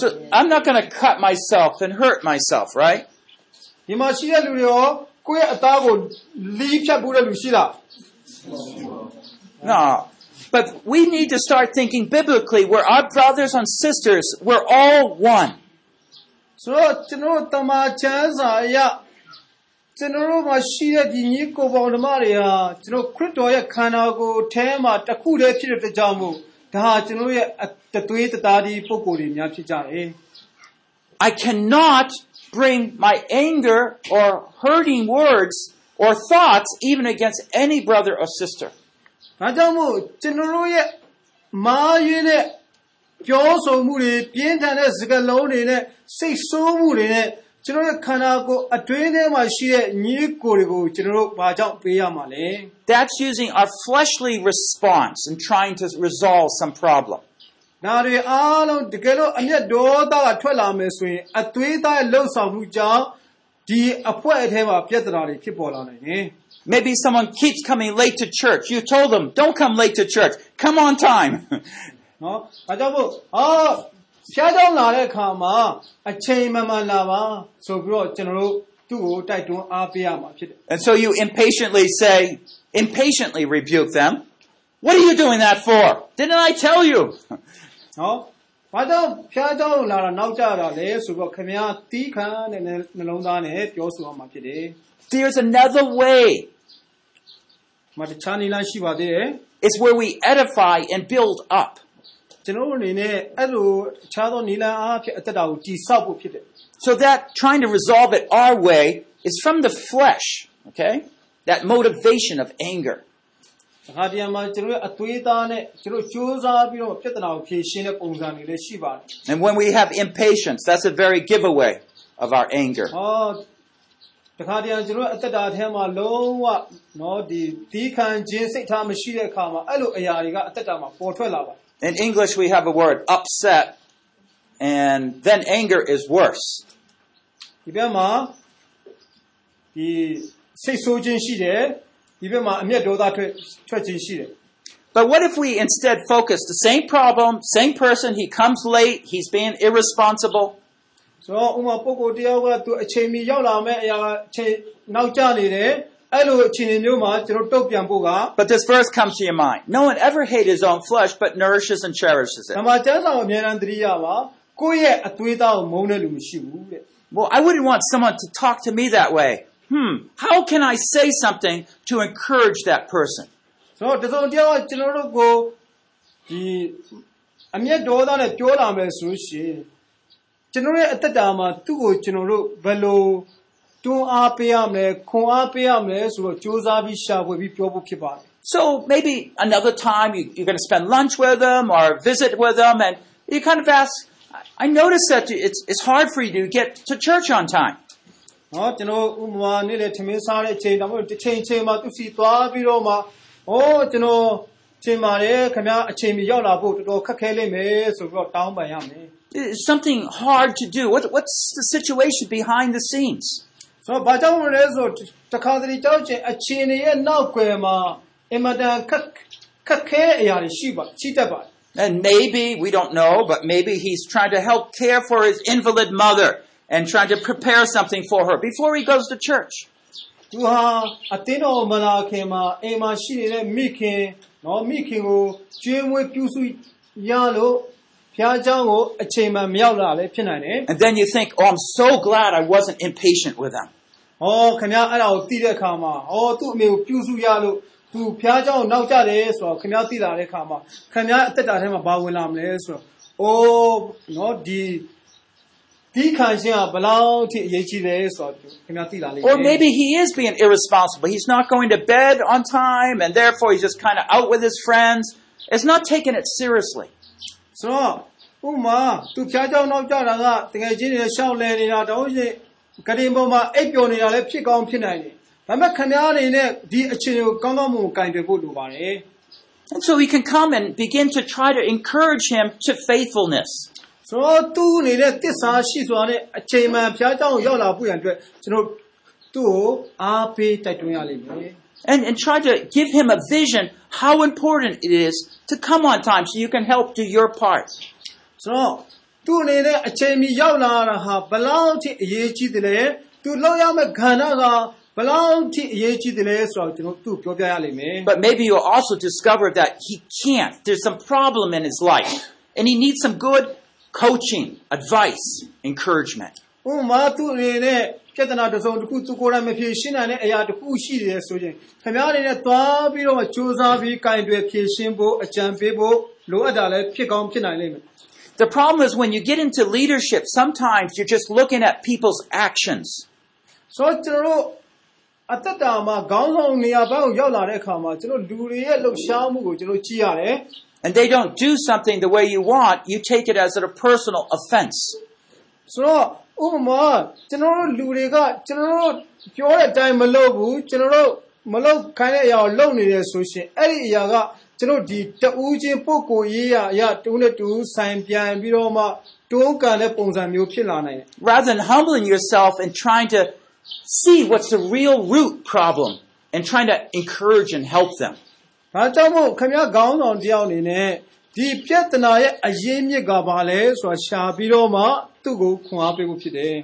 So I'm not going to cut myself and hurt myself, right? ဒီမှာရှိတဲ့လူတွေရောကိုယ့်ရဲ့အသားကိုလီးဖြတ်ဖို့တဲ့လူရှိလား No. But we need to start thinking biblically. We're our brothers and sisters. We're all one. ဆိုတော့ကျွန်တော်တို့တမန်ချမ်းစာအရကျွန်တော်တို့မှာရှိတဲ့ဒီညီကိုယ်ပေါင်းဓမ္မတွေဟာကျွန်တော်ခရစ်တော်ရဲ့ခန္ဓာကိုယ်ထဲမှာတစ်ခုတည်းဖြစ်တဲ့အတွက်ကြောင့်မို့ ဒါဟာကျွန်တော်ရဲ့အတသွေးတသားဒီပုံကိုယ်တွေများဖြစ်ကြတယ် I cannot bring my anger or hurting words or thoughts even against any brother or sister. ။ဒါကြောင့်မို့ကျွန်တော်တို့ရဲ့မာရင်းတဲ့ပြောဆိုမှုတွေပြင်းထန်တဲ့စကားလုံးတွေနဲ့စိတ်ဆိုးမှုတွေနဲ့ ကျွန်တော်ရဲ့ခန္ဓာကိုယ်အတွင်းထဲမှာရှိတဲ့ညီကိုယ်တွေကိုကျွန်တော်တို့ဘာကြောင့်ပေးရမှာလဲ That's using our fleshly response and trying to resolve some problem. ။ဒါတွေအားလုံးတကယ်လို့အမျက်ဒေါသကထွက်လာမယ်ဆိုရင်အသွေးသားရဲ့လှုပ်ဆောင်မှုကြောင့်ဒီအဖွဲ့အထဲမှာပြဿနာတွေဖြစ်ပေါ်လာနိုင်တယ်။ Maybe someone keeps coming late to church. You told them, don't come late to church. Come on time. [LAUGHS] နော်ဒါကြောင့်မို့အာ ဆရာကြောင့်လာတဲ့အခါမှာအချိန်မှန်မှန်လာပါဆိုပြီးတော့ကျွန်တော်တို့သူ့ကိုတိုက်တွန်းအားပေးရမှာဖြစ်တယ် And so you impatiently say impatiently rebuke them. What are you doing that for? Didn't I tell you? [LAUGHS] ဟောဘာတော့ဖျားကြောင့်လာတာနောက်ကြတာလဲဆိုတော့ခမည်းတီးခံတဲ့နှလုံးသားနဲ့ပြောဆိုရမှာဖြစ်တယ် There's another way. မတခြားနည်းလမ်းရှိပါသေးတယ် It's where we edify and build up. ကျွန်တော်တို့အနေနဲ့အဲ့လိုအခြားသောနည်းလမ်းအားဖြင့်အသက်တာကိုတည်ဆောက်ဖို့ဖြစ်တယ် So that trying to resolve it our way is from the flesh, okay? That motivation of anger. ။ဒါခါတည်းမှာကျွန်တော်တို့အသွေးသားနဲ့ကျွန်တော်စူးစမ်းပြီးတော့ပြဿနာကိုဖြေရှင်းတဲ့ပုံစံတွေလည်းရှိပါတယ် And when we have impatience, that's a very giveaway of our anger. ။ဟောတခါတည်းကျွန်တော်တို့အသက်တာထဲမှာလုံးဝနော်ဒီဒီခံခြင်းစိတ်ထားမရှိတဲ့အခါမှာအဲ့လိုအရာတွေကအသက်တာမှာပေါ်ထွက်လာပါတယ် In English, we have a word, upset, and then anger is worse. ဒီဘက်မှာဒီစိတ်ဆိုးခြင်းရှိတယ်ဒီဘက်မှာအမျက်ဒေါသထွက်ထွက်ခြင်းရှိတယ် But what if we instead focus the same problem, same person, he comes late, he's being irresponsible, ဆိုတော့ဥပမာပုဂ္ဂိုလ်တယောက်ကသူအချိန်မီရောက်လာမဲ့အရာအချိန်နောက်ကျနေတယ် အဲ့လိုအချိန်မျိုးမှာကျွန်တော်တုတ်ပြန်ဖို့က but this verse comes to your mind. No one ever hates his own flesh, but nourishes and cherishes ဓမ္ it. မကျမ်းစာကိုအများအားသတိရပါကိုယ့်ရဲ့အသွေးသားကိုမုန်းတဲ့လူမရှိဘူးတဲ့ Well, I wouldn't want someone to talk to me that way. Hmm, how can I say something to encourage that person? ဆိုတော့တစုံတယောက်ကကျွန်တော်တို့ကိုဒီအမျက်ဒေါသနဲ့ပြောလာမယ်ဆိုရှင်ကျွန်တော်ရဲ့အသက်တာမှာသူ့ကိုကျွန်တော်တို့ဘယ်လို တွန်းအားပေးရမလဲခွန်အားပေးရမလဲဆိုတော့စူးစမ်းပြီးရှာဖွေပြီးပြောဖို့ဖြစ်ပါတယ် So maybe another time you, you're going to spend lunch with them or visit with them, and you kind of ask, I- I notice that it's, it's hard for you to get to church on time. နော်ကျွန်တော်ဥပမာနေ့လေထမင်းစားတဲ့အချိန်တောင်မှတစ်ချိန်ချိန်မှာသူစီသွားပြီးတော့မှဩကျွန်တော်ချိန်ပါတယ်ခင်ဗျာအချိန်မီရောက်လာဖို့တော်တော်ခက်ခဲလိမ့်မယ်ဆိုပြီးတော့တောင်းပန်ရမယ် It's something hard to do. What, what's the situation behind the scenes? ဆိုတော့ဘာကြောင့်လဲဆိုတော့တခါတလေကြောက်ချင်အချိန်ရဲ့နောက်ွယ်မှာအင်မတန်ခက်ခက်ခဲအရာတွေရှိပါရှိတတ်ပါတယ် And maybe, we don't know, but maybe he's trying to help care for his invalid mother and trying to prepare something for her before he goes to church. သူဟာအတင်းတော်မလာခင်မှာအိမ်မှာရှိနေတဲ့မိခင်နော်မိခင်ကိုကျွေးမွေးပြုစုရလို့ ဖျားเจ้าကိုအချိန်မှမရောက်လာလည်းဖြစ်နိုင်တယ် And then you think, oh, I'm so glad I wasn't impatient with him. ။ဟောခင်ဗျားအဲ့ဒါကိုသိတဲ့အခါမှာဟောသူ့အမေကိုပြုစုရလို့သူဖျားเจ้าကိုနောက်ကျတယ်ဆိုတော့ခင်ဗျားသိလာတဲ့အခါမှာခင်ဗျားအသက်တာထဲမှာဘာဝင်လာမလဲဆိုတော့အိုးနော်ဒီဒီခံရှင်ကဘယ်လောက်ထိအရေးကြီးလဲဆိုတော့ခင်ဗျားသိလာလိမ့်မယ် Or maybe he is being irresponsible. He's not going to bed on time and therefore he's just kind of out with his friends. It's not taking it seriously. ဆိုတော့ဥမာသူဖျားကြောင်နောက်ကြတာကတကယ်ချင်းတွေရှောက်လဲနေတာတောင်းရင်ကရင်ပေါ်မှာအိပ်ပျော်နေတာလည်းဖြစ်ကောင်းဖြစ်နိုင်တယ်ဒါပေမဲ့ခင်ဗျားအနေနဲ့ဒီအခြေအနေကိုကောင်းကောင်းမွန်မွန်ကင်တွယ်ဖို့လိုပါတယ် And so we can come and begin to try to encourage him to faithfulness. ဆိုတော့သူအနေနဲ့တစ္ဆာရှိစွာနဲ့အချိန်မှန်ဖျားကြောင်ရောက်လာဖို့ရန်အတွက်ကျွန်တော်သူ့ကိုအားပေးတိုက်တွန်းရလိမ့်မယ် And, and try to give him a vision how important it is to come on time so you can help do your part. ဆိုတော့သူ့အနေနဲ့အချိန်မီရောက်လာတာဟာဘယ်လောက်ထိအရေးကြီးတယ်လဲသူလောက်ရမယ့်ခန္ဓာကဘယ်လောက်ထိအရေးကြီးတယ်လဲဆိုတော့ကျွန်တော်သူ့ပြောပြရလိမ့်မယ် But maybe you'll also discover that he can't. There's some problem in his life. And he needs some good coaching, advice, encouragement. ဥပမာသူ့အနေနဲ့ ပြဿနာတစ်စုံတစ်ခုသူကိုယ်တိုင်မဖြေရှင်းနိုင်တဲ့အရာတစ်ခုရှိတယ်ဆိုရင်ခင်ဗျားအနေနဲ့သွားပြီးတော့စူးစမ်းပြီးကင်တွယ်ဖြေရှင်းဖို့အကြံပေးဖို့လိုအပ်တာလည်းဖြစ်ကောင်းဖြစ်နိုင်လိမ့်မယ် The problem is when you get into leadership, sometimes you're just looking at people's actions. ဆိုတော့ကျွန်တော်တို့အသက်တာမှာခေါင်းဆောင်နေရာဘက်ကိုရောက်လာတဲ့အခါမှာကျွန်တော်လူတွေရဲ့လှုပ်ရှားမှုကိုကျွန်တော်ကြည့်ရတယ် And they don't do something the way you want, you take it as a personal offense. ဆိုတော့ ဥပမာကျွန်တော်တို့လူတွေကကျွန်တော်တို့ပြောတဲ့အတိုင်းမလုပ်ဘူးကျွန်တော်တို့မလုပ်ခိုင်းတဲ့အရာကိုလုပ်နေတယ်ဆိုရှင်အဲ့ဒီအရာကကျွန်တော်ဒီတူးချင်းပုဂ္ဂိုလ်ရေးရအရာတူးနဲ့တူးဆိုင်ပြန်ပြီးတော့မှတွန်းကန်တဲ့ပုံစံမျိုးဖြစ်လာနိုင်တယ် Rather than humbling yourself and trying to see what's the real root problem and trying to encourage and help them. ။ဒါကြောင့်မို့ခင်ဗျားခေါင်းဆောင်တယောက်အနေနဲ့ ဒီပြဿနာရဲ့အရင်းမြစ်ကဘာလဲဆိုတာရှာပြီးတော့မှသူ့ကိုခွန်အားပေးဖို့ဖြစ်တယ်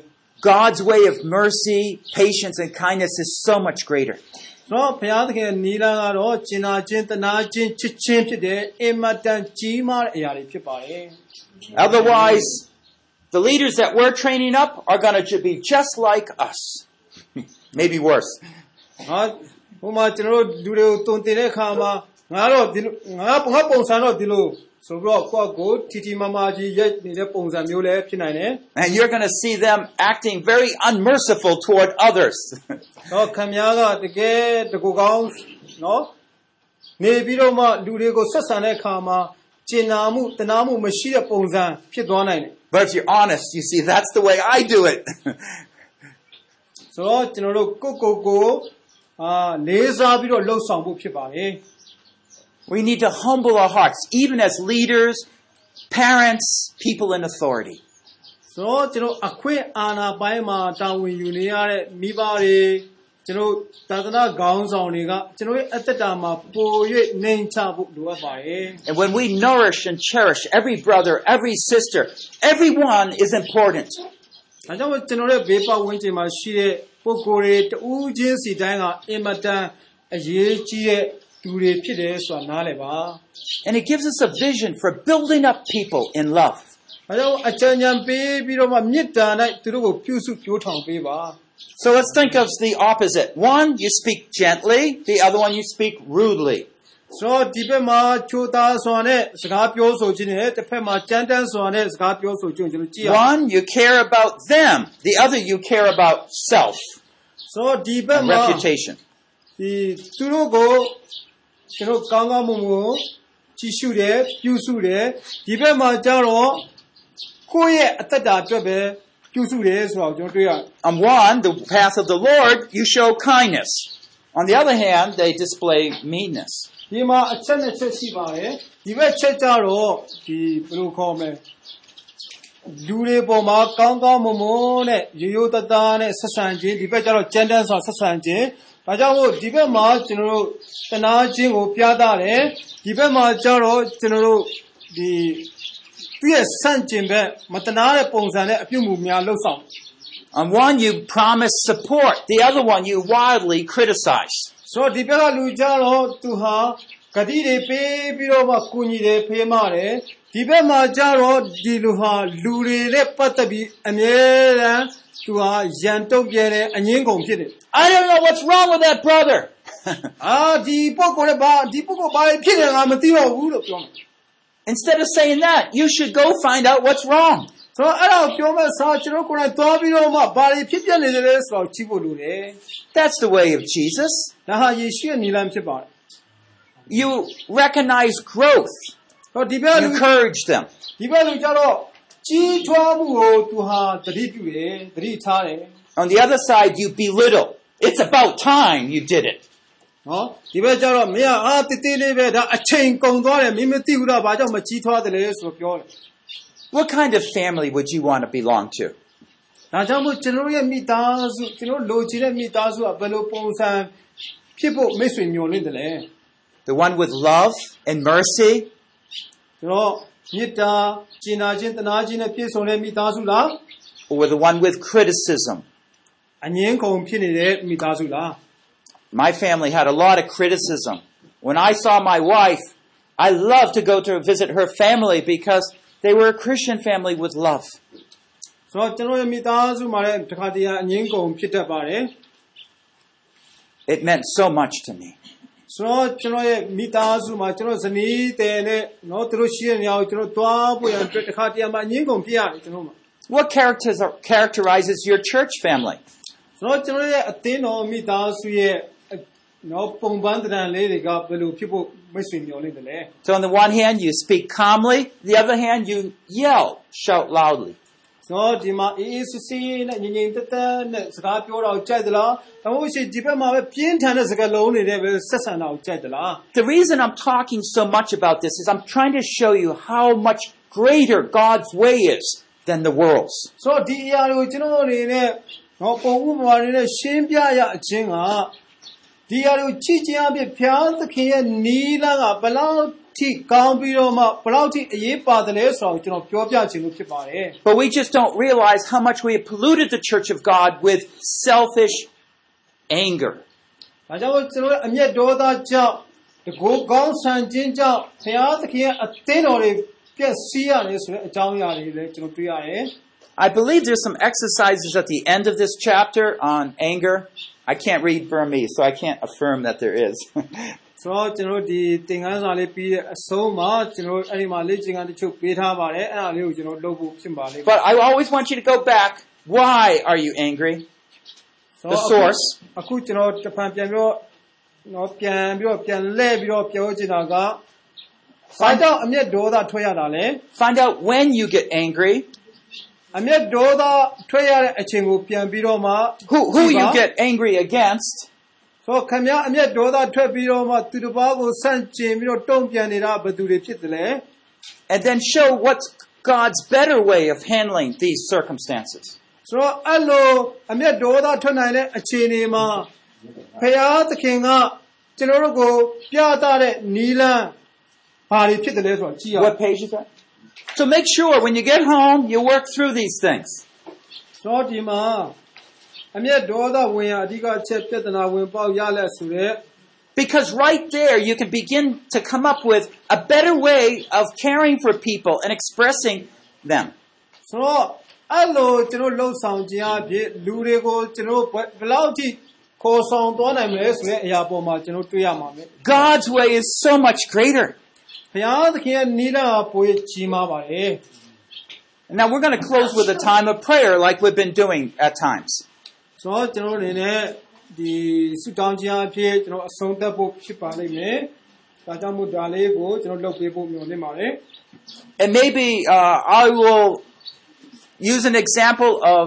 God's way of mercy, patience, and kindness is so much greater. ။ဆိုတော့ဘုရားသခင်နီလာကတော့ကျင်နာခြင်းတနာခြင်းချစ်ချင်းဖြစ်တယ်အင်မတန်ကြီးမားတဲ့အရာတွေဖြစ်ပါတယ် Otherwise, the leaders that we're training up are going to be just like us. [LAUGHS] Maybe worse. [LAUGHS] ငါဟိုမှာကျွန်တော်တို့လူတွေကိုတုံတင်တဲ့အခါမှာ ငါတော့ဒီလိုငါငါပုံစံတော့ဒီလိုဆိုပြီးတော့ကိုယ့်ကိုယ်တီတီမာမာကြီးရိုက်နေတဲ့ပုံစံမျိုးလည်းဖြစ်နိုင်တယ် And you're going to see them acting very unmerciful toward others. တော့ခံများကတကယ်တကူကောင်းနော်နေပြီးတော့မှလူတွေကိုဆက်ဆံတဲ့အခါမှာကျင်နာမှုတနာမှုမရှိတဲ့ပုံစံဖြစ်သွားနိုင်တယ် but if you're honest, you see that's the way I do it. ဆိုတော့ကျွန်တော်တို့ကိုယ့်ကိုယ်ကိုအာလေးစားပြီးတော့လှုပ်ဆောင်ဖို့ဖြစ်ပါတယ် we need to humble our hearts, even as leaders, parents, people in authority. ဆိုတော့ကျွန်တော်အခွင့်အာဏာပိုင်းမှာတာဝန်ယူနေရတဲ့မိဘတွေကျွန်တော်သာသနာခေါင်းဆောင်တွေကကျွန်တော်ရဲ့အသက်တာမှာပို၍နှိမ်ချဖို့လိုအပ်ပါတယ် And when we nourish and cherish every brother, every sister, everyone is important. ။ဒါကြောင့်မို့ကျွန်တော်ရဲ့ဘေးပတ်ဝန်းကျင်မှာရှိတဲ့ပုဂ္ဂိုလ်တွေတဦးချင်းစီတိုင်းကအင်မတန်အရေးကြီးတဲ့ သူတွေဖြစ်တယ်ဆိုတာနားလည်ပါ။ And it gives us a vision for building up people in love. ဒါကြောင့်အကြံဉာဏ်ပေးပြီးတော့မှမေတ္တာနဲ့သူတို့ကိုပြုစုပြောထောင်ပေးပါ So let's think of the opposite. One, you speak gently. The other one, you speak rudely. ။ဆိုတော့ဒီဘက်မှာချိုးသားစွာနဲ့စကားပြောဆိုခြင်းနဲ့တစ်ဖက်မှာကြမ်းတမ်းစွာနဲ့စကားပြောဆိုခြင်းကိုကျွန်တော်ကြည့်ရအောင် One, you care about them. The other, you care about self ။ဆိုတော့ဒီဘက် and မှာ reputation. ဒီသူတို့ကို ကျွန်တော်ကောင်းကောင်းမွန်မွန်ကြည့်ရှုတယ်ပြုစုတယ်ဒီဘက်မှာကျတော့ကိုယ့်ရဲ့အသက်တာအတွက်ပဲပြုစုတယ်ဆိုတော့ကျွန်တော်တွေ့ရတယ် On one, the path of the Lord, you show kindness. On the other hand, they display meanness. ဒီမှာအချက်နဲ့ချက်ရှိပါတယ်ဒီဘက်ချက်ကြတော့ဒီဘယ်လိုခေါ်မလဲလူတွေပေါ်မှာကောင်းကောင်းမွန်မွန်နဲ့ရိုးရိုးသားသားနဲ့ဆက်ဆံခြင်းဒီဘက်ကျတော့ကြမ်းတမ်းစွာဆက်ဆံခြင်း ဒါကြောင့်မို့ဒီဘက်မှာကျွန်တော်တို့တနာခြင်းကိုပြသတယ်ဒီဘက်မှာကျတော့ကျွန်တော်တို့ဒီသူ့ရဲ့ဆန့်ကျင်ဘက်မတနာတဲ့ပုံစံနဲ့အပြုတ်မှုများလှုပ်ဆောင် On one, you promise support. The other one, you wildly criticize. ဆိုတော့ဒီဘက်ကလူကြတော့သူဟာဂတိတွေပေးပြီးတော့မှကုညီတယ်ဖေးမတယ်ဒီဘက်မှာကြတော့ဒီလူဟာလူတွေနဲ့ပတ်သက်ပြီးအမြဲတမ်း သူဟာရန်တုံ့ပြန်တယ်အငင်းကုန်ဖြစ်တယ် I don't know what's wrong with that brother. [LAUGHS] အာဒီပုဂ္ဂိုလ်လည်းဘာဒီပုဂ္ဂိုလ်ဘာဖြစ်နေငါမသိတော့ဘူးလို့ပြောတယ် Instead of saying that, you should go find out what's wrong. ဆိုတော့အဲ့ဒါကိုပြောမဲ့စာကျွန်တော်ကိုယ်တိုင်သွားပြီးတော့မှဘာတွေဖြစ်ပြနေတယ်လဲဆိုတော့ကြည့်ဖို့လိုတယ် That's the way of Jesus. ဒါဟာယေရှုရဲ့နိလန်ဖြစ်ပါတယ် You recognize growth. ဟောဒီဘက် You လူ encourage them. ဒီဘက်လူကြတော့ ကြီးထွားမှုကိုသူဟာတတိပြုတယ်တတိထားတယ် On the other side, you belittle. It's about time you did it. နော်ဒီဘက်ကျတော့မင်းကအာတည်တည်လေးပဲဒါအချိန်ကုန်သွားတယ်မင်းမသိဘူးတော့ဘာကြောင့်မကြီးထွားတယ်လဲဆိုတော့ပြောတယ် What kind of family would you want to belong to? ဒါကြောင့်မို့ကျွန်တော်တို့ရဲ့မိသားစုကျွန်တော်တို့လိုချင်တဲ့မိသားစုကဘယ်လိုပုံစံဖြစ်ဖို့မိတ်ဆွေမျှော်လင့်တယ်လဲ The one with love and mercy? ကျွန်တော် မေတ္တာကျင်နာခြင်းတနာခြင်းနဲ့ပြည့်စုံတဲ့မိသားစုလား Or the one with criticism? အငင်းကုန်ဖြစ်နေတဲ့မိသားစုလား My family had a lot of criticism. When I saw my wife, I loved to go to visit her family because they were a Christian family with love. ဆိုတော့ကျွန်တော်ရဲ့မိသားစုမှာလည်းတစ်ခါတည်းအငင်းကုန်ဖြစ်တတ်ပါတယ် It meant so much to me. What characters characterizes your church family? ကျွန်တော်ကျွန်တော်ရဲ့အသင်းတော်မိသားစုရဲ့နော်ပုံပန်းတန်လေးတွေကဘယ်လိုဖြစ်ဖို့မိတ်ဆွေမျှော်လင့်တယ်လဲ So on the one hand you speak calmly, the other hand you yell, shout loudly. ဆိုတော့ဒီမှာအေးအေးဆေးဆေးနဲ့ငြိမ်ငြိမ်သက်သက်နဲ့စကားပြောတာကိုကြိုက်သလားဒါမှမဟုတ်ရှင်ဒီဘက်မှာပဲပြင်းထန်တဲ့စကားလုံးတွေနဲ့ပဲဆက်ဆံတာကိုကြိုက်သလား The reason I'm talking so much about this is I'm trying to show you how much greater God's way is than the world's. ဆိုတော့ဒီအရာတွေကိုကျွန်တော်အနေနဲ့တော့ပုံဥပမာတွေနဲ့ရှင်းပြရအချင်းကဒီအရာတွေကိုကြည့်ချင်းအဖြစ်ဖျားသခင်ရဲ့နီးလာကဘယ်လောက် ထိကောင်းပြီးတော့မှဘယ်လောက်ထိအရေးပါတယ်လဲဆိုတော့ကျွန်တော်ပြောပြချင်လို့ဖြစ်ပါတယ် But we just don't realize how much we have polluted the church of God with selfish anger. ။ဒါကြောင့်ကျွန်တော်တို့အမျက်ဒေါသကြောင့်တကူကောင်းဆန်ခြင်းကြောင့်ဘုရားသခင်ရဲ့အသင်းတော်တွေ ပြက်စီးရတယ်ဆိုတဲ့အကြောင်းအရာတွေလည်းကျွန်တော်တွေ့ရတယ် I believe there's some exercises at the end of this chapter on anger. I can't read Burmese, so I can't affirm that there is. [LAUGHS] ဆိုတော့ကျွန်တော်တို့ဒီသင်ခန်းစာလေးပြီးတဲ့အဆုံးမှာကျွန်တော်တို့အဲ့ဒီမှာလေ့ကျင့်ခန်းတချို့ပေးထားပါတယ်အဲ့ဒါလေးကိုကျွန်တော်လုပ်ဖို့ဖြစ်ပါလိမ့်မယ် but I always want you to go back. Why are you angry? ဆို The တော့ source. အခုကျွန်တော်တစ်ဖန်ပြန်ပြီးတော့တော့ပြန်ပြီးတော့ပြန်လှည့်ပြီးတော့ပြောချင်တာကဘာကြောင့်အမျက်ဒေါသထွက်ရတာလဲ Find out when you get angry, အမျက်ဒေါသထွက်ရတဲ့အချိန်ကိုပြန်ပြီးတော့မှ who, who ကြည့် you ပါ get angry against, ဆိုတော့ခင်ဗျားအမျက်ဒေါသထွက်ပြီးတော့မှသူတစ်ပါးကိုဆန့်ကျင်ပြီးတော့တုံ့ပြန်နေတာဘယ်သူတွေဖြစ်သလဲ and then show what's God's better way of handling these circumstances. ဆိုတော့အဲ့လိုအမျက်ဒေါသထွက်နိုင်တဲ့အခြေအနေမှာဖရာသခင်ကကျွန်တော်တို့ကိုပြသတဲ့နီလန်းဘာတွေဖြစ်တယ်လဲဆိုတော့ကြည့်ရအောင် What page is that? So make sure when you get home, you work through these things. ဆိုတော့ဒီမှာ အမျက်ဒေါသဝင်ရအဓိကအချက်ပြဿနာဝင်ပေါက်ရလက်ဆိုတဲ့ Because right there, you can begin to come up with a better way of caring for people and expressing them. ဆိုတော့အဲ့လိုကျွန်တော်လှုပ်ဆောင်ခြင်းအဖြစ်လူတွေကိုကျွန်တော်ဘယ်ဘယ်လောက်ထိခေါ်ဆောင်သွားနိုင်မလဲဆိုတဲ့အရာပေါ်မှာကျွန်တော်တွေ့ရမှာပဲ God's way is so much greater. ဘုရားသခင်ရဲ့နိလဟာပိုကြီးမားပါတယ် And now we're going to close with a time of prayer like we've been doing at times. ဆိုတော့ကျွန်တော်အနေနဲ့ဒီဆုတောင်းခြင်းအဖြစ်ကျွန်တော်အဆုံးသတ်ဖို့ဖြစ်ပါလိမ့်မယ်ဒါကြောင့်မို့ဒါလေးကိုကျွန်တော်လုပ်ပေးဖို့မျှော်လင့်ပါတယ် And maybe uh, I will use an example of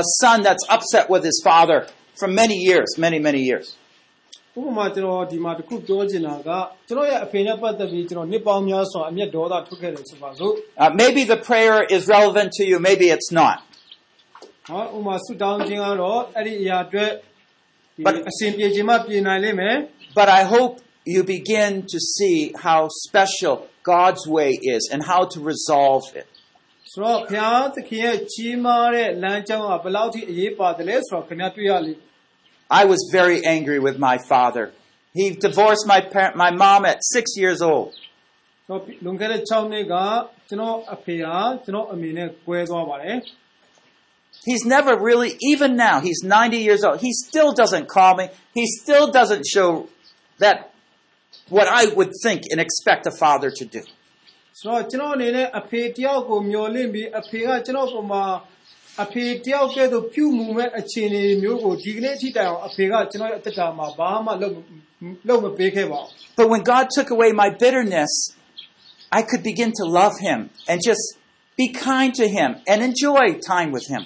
a son that's upset with his father for many years, many, many years. ဥပမာကျွန်တော်ဒီမှာတစ်ခုပြောချင်တာကကျွန်တော်ရဲ့အဖေနဲ့ပတ်သက်ပြီးကျွန်တော်နှစ်ပေါင်းများစွာအမျက်ဒေါသထုတ်ခဲ့တယ်ဆိုပါစို့ Uh, maybe the prayer is relevant to you, maybe it's not. ဟောဥပမာဆုတောင်းခြင်းကတော့အဲ့ဒီအရာအတွက်ဒီ But- အစဉ်ပြေခြင်းမှပြေနိုင်လိမ့်မယ် But I hope you begin to see how special God's way is and how to resolve it. ဆိုတော့ဘုရားသခင်ရဲ့ကြီးမားတဲ့လမ်းကြောင်းကဘယ်လောက်ထိအရေးပါတယ်လဲဆိုတော့ခင်ဗျားတွေ့ရလိမ့်မယ် I was very angry with my father. He divorced my parent, my mom at six years old. ဆိုတော့လွန်ခဲ့တဲ့6နှစ်ကကျွန်တော်အဖေဟာကျွန်တော်အမေနဲ့ကွဲသွားပါတယ် He's never really, even now, he's 90 years old. He still doesn't call me. He still doesn't show that what I would think and expect a father to do. ဆိုတော့ကျွန်တော်အနေနဲ့အဖေတယောက်ကိုမျှော်လင့်ပြီးအဖေကကျွန်တော်ပုံမှာအဖေတယောက်ကဲ့သို့ပြုမှုမဲ့အခြေအနေမျိုးကိုဒီကနေ့အထိတိုင်အောင်အဖေကကျွန်တော်ရဲ့အသက်တာမှာဘာမှလုပ်လုပ်မပေးခဲ့ပါဘူး But when God took away my bitterness, I could begin to love him and just be kind to him and enjoy time with him.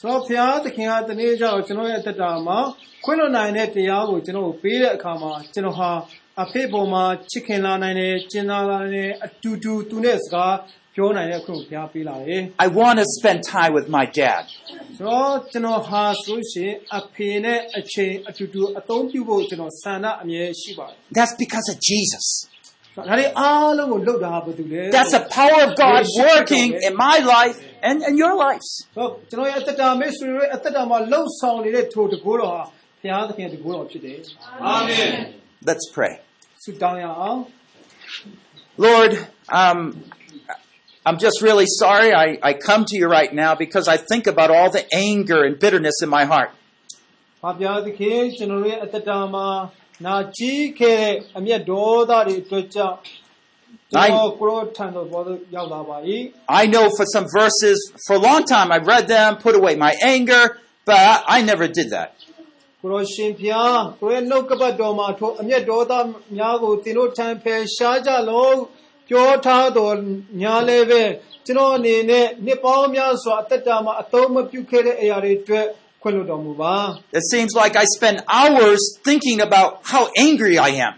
ဆိုတော့ဘုရားသခင်ကတနေ့ကျတော့ကျွန်တော်ရဲ့အသက်တာမှာခွင့်လွှတ်နိုင်တဲ့တရားကိုကျွန်တော်ကိုပေးတဲ့အခါမှာကျွန်တော်ဟာအဖေပေါ်မှာချစ်ခင်လာနိုင်တယ်ကျင်နာလာနိုင်တယ်အတူတူသူနဲ့စကားပြောနိုင်တဲ့အခုဘုရားပေးလာတယ် I want to spend time with my dad. ဆိုတော့ကျွန်တော်ဟာဆိုရှင်အဖေနဲ့အချိန်အတူတူအသုံးပြုဖို့ကျွန်တော်ဆန္ဒအမြဲရှိပါတယ် That's because of Jesus. ဒါတွေအားလုံးကိုလုပ်တာဟာဘာတူလဲ That's the power of God working in my life and, and your lives. ဆိုတော့ကျွန်တော်ရဲ့အသက်တာမိတ်ဆွေတွေရဲ့အသက်တာမှာလှုပ်ဆောင်နေတဲ့ထိုတကိုးတော်ဟာဘုရားသခင်ရဲ့တကိုးတော်ဖြစ်တယ် Let's pray. ဆုတောင်းရအောင် Lord, um, I'm just really sorry I, I come to you right now because I think about all the anger and bitterness in my heart. ။ ဘာပြားသခင်ကျွန်တော်တို့ရဲ့အသက်တာမှာနာကြီးခဲ့တဲ့အမျက်ဒေါသတွေအတွက်ကြောင့်ကျွန်တော်ကိုရောထံတော်ဘောရောက်လာပါ၏ I know for some verses, for a long time I've read them, put away my anger, but I never did that. ကိုရောရှင်ဖျားကိုရဲ့နှုတ်ကပတ်တော်မှာထိုအမျက်ဒေါသများကိုသင်တို့ထံဖယ်ရှားကြလို့ပြောထားတော်ညာလည်းပဲကျွန်တော်အနေနဲ့နှစ်ပေါင်းများစွာအသက်တာမှာအသုံးမပြုခဲ့တဲ့အရာတွေအတွက်ခွင့်လွှတ်တော်မူပါ It seems like I spend hours thinking about how angry I am.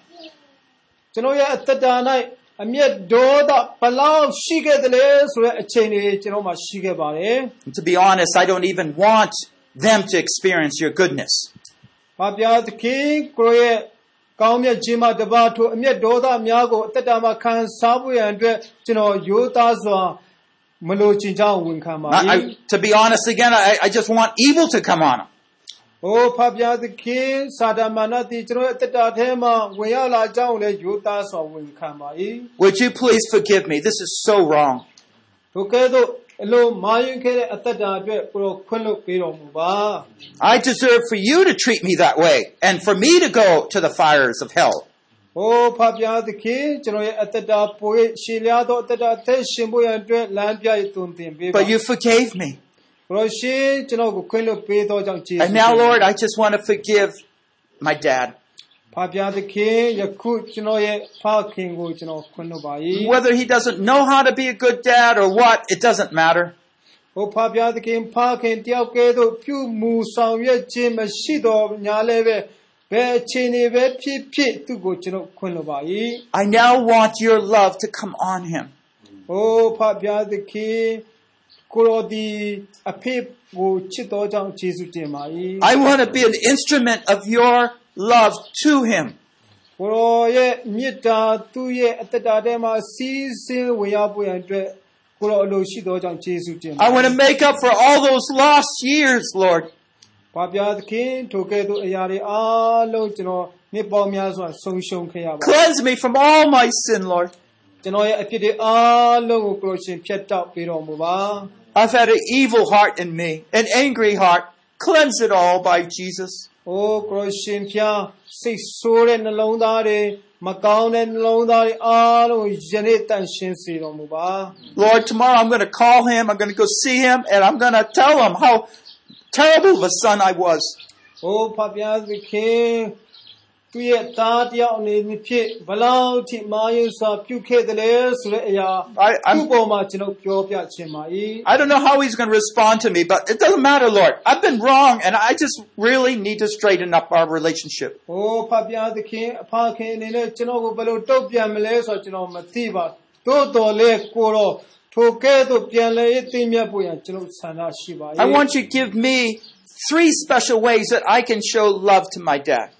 ကျွန်တော်ရဲ့အသက်တာ၌ အမျက်ဒေါသဘယ်လောက်ရှိခဲ့သလဲဆိုတဲ့အချိန်တွေကျွန်တော်မှာရှိခဲ့ပါတယ် And to be honest, I don't even want them to experience your goodness. ။ဘာပြားသခင်ကိုရဲ့ကောင်းမြတ်ခြင်းမှာတပါထိုအမျက်ဒေါသများကိုအသက်တာမှာခံစားဖို့ရန်အတွက်ကျွန်တော်ရိုးသားစွာမလိုချင်ကြောင်းဝန်ခံပါ I, I, ၏။ to be honest again, I, I just want evil to come on them. ။ အိုဖဖျားသခင်စာတမဏတိကျွန်တော်ရဲ့အတ္တထဲမှာဝင်ရောက်လာကြောင်းလည်းယူသားစွာဝင်ခံပါ၏ Would you please forgive me? This is so wrong. ။ထိုကဲ့သို့အလိုမာယွင်ခဲ့တဲ့အတ္တအတွက်ကိုယ်ခွင့်လွှတ်ပေးတော်မူပါ။ I deserve for you to treat me that way and for me to go to the fires of hell. ။အိုဖဖျားသခင်ကျွန်တော်ရဲ့အတ္တပို၍ရှည်လျားသောအတ္တအသက်ရှင်ဖို့ရန်အတွက်လမ်းပြရသွန်သင်ပေးပါ But you forgave me. ။ And now, Lord, I just want to forgive my dad. Whether he doesn't know how to be a good dad or what, it doesn't matter. I now want your love to come on him. ဟိုဖဖျားသခင်ကိုရောဒီအဖေကိုချစ်တော်ကြောင့်ယေရှုတင်ပါ၏ I want to be an instrument of your love to him. ကိုရောရဲ့မေတ္တာသူ့ရဲ့အတ္တတာထဲမှာစီးစင်းဝင်ရောက်ပွင့်အတွက်ကိုရောအလိုရှိတော်ကြောင့်ယေရှုတင်ပါ I want to make up for all those lost years, Lord. ဘာပြသခင်ထိုကဲ့သို့အရာတွေအားလုံးကျွန်တော်နှစ်ပေါင်းများစွာဆုံးရှုံးခဲ့ရပါ Cleanse me from all my sin, Lord. ကျွန်တော်ရဲ့အဖြစ်တွေအားလုံးကိုကိုလိုရှင်ဖြတ်တောက်ပေးတော်မူပါ I've had an evil heart in me, an angry heart. Cleanse it all by Jesus. ။အိုကိုလိုရှင်ဖျားစိတ်ဆိုးတဲ့နှလုံးသားတွေမကောင်းတဲ့နှလုံးသားတွေအားလုံးကိုယနေ့တန်ရှင်းစေတော်မူပါ Lord, tomorrow I'm going to call him, I'm going to go see him, and I'm going to tell him how terrible of a son I was. ။အိုဖပြသခင် သူရဲ့သားတယောက်အနေနဲ့ဖြစ်ဘလောက်ထိမာယုစွာပြုခဲ့တယ်လဲဆိုတဲ့အရာ I- I'm- သူ့ပေါ်မှာကျွန်တော်ပြောပြချင်ပါ၏ I don't know how he's going to respond to me, but it doesn't matter, Lord. I've been wrong, and I just really need to straighten up our relationship. ။ဟိုဖပြသခင်အဖခင်အနေနဲ့ကျွန်တော်ကိုဘယ်လိုတုတ်ပြန်မလဲဆိုတော့ကျွန်တော်မသိပါ။သို့တော်လေကိုတော့ထိုကဲ့သို့ပြန်လဲသိမြတ်ဖို့ရန်ကျွန်တော်ဆန္ဒရှိပါ I want you to give me three special ways that I can show love to my dad. ။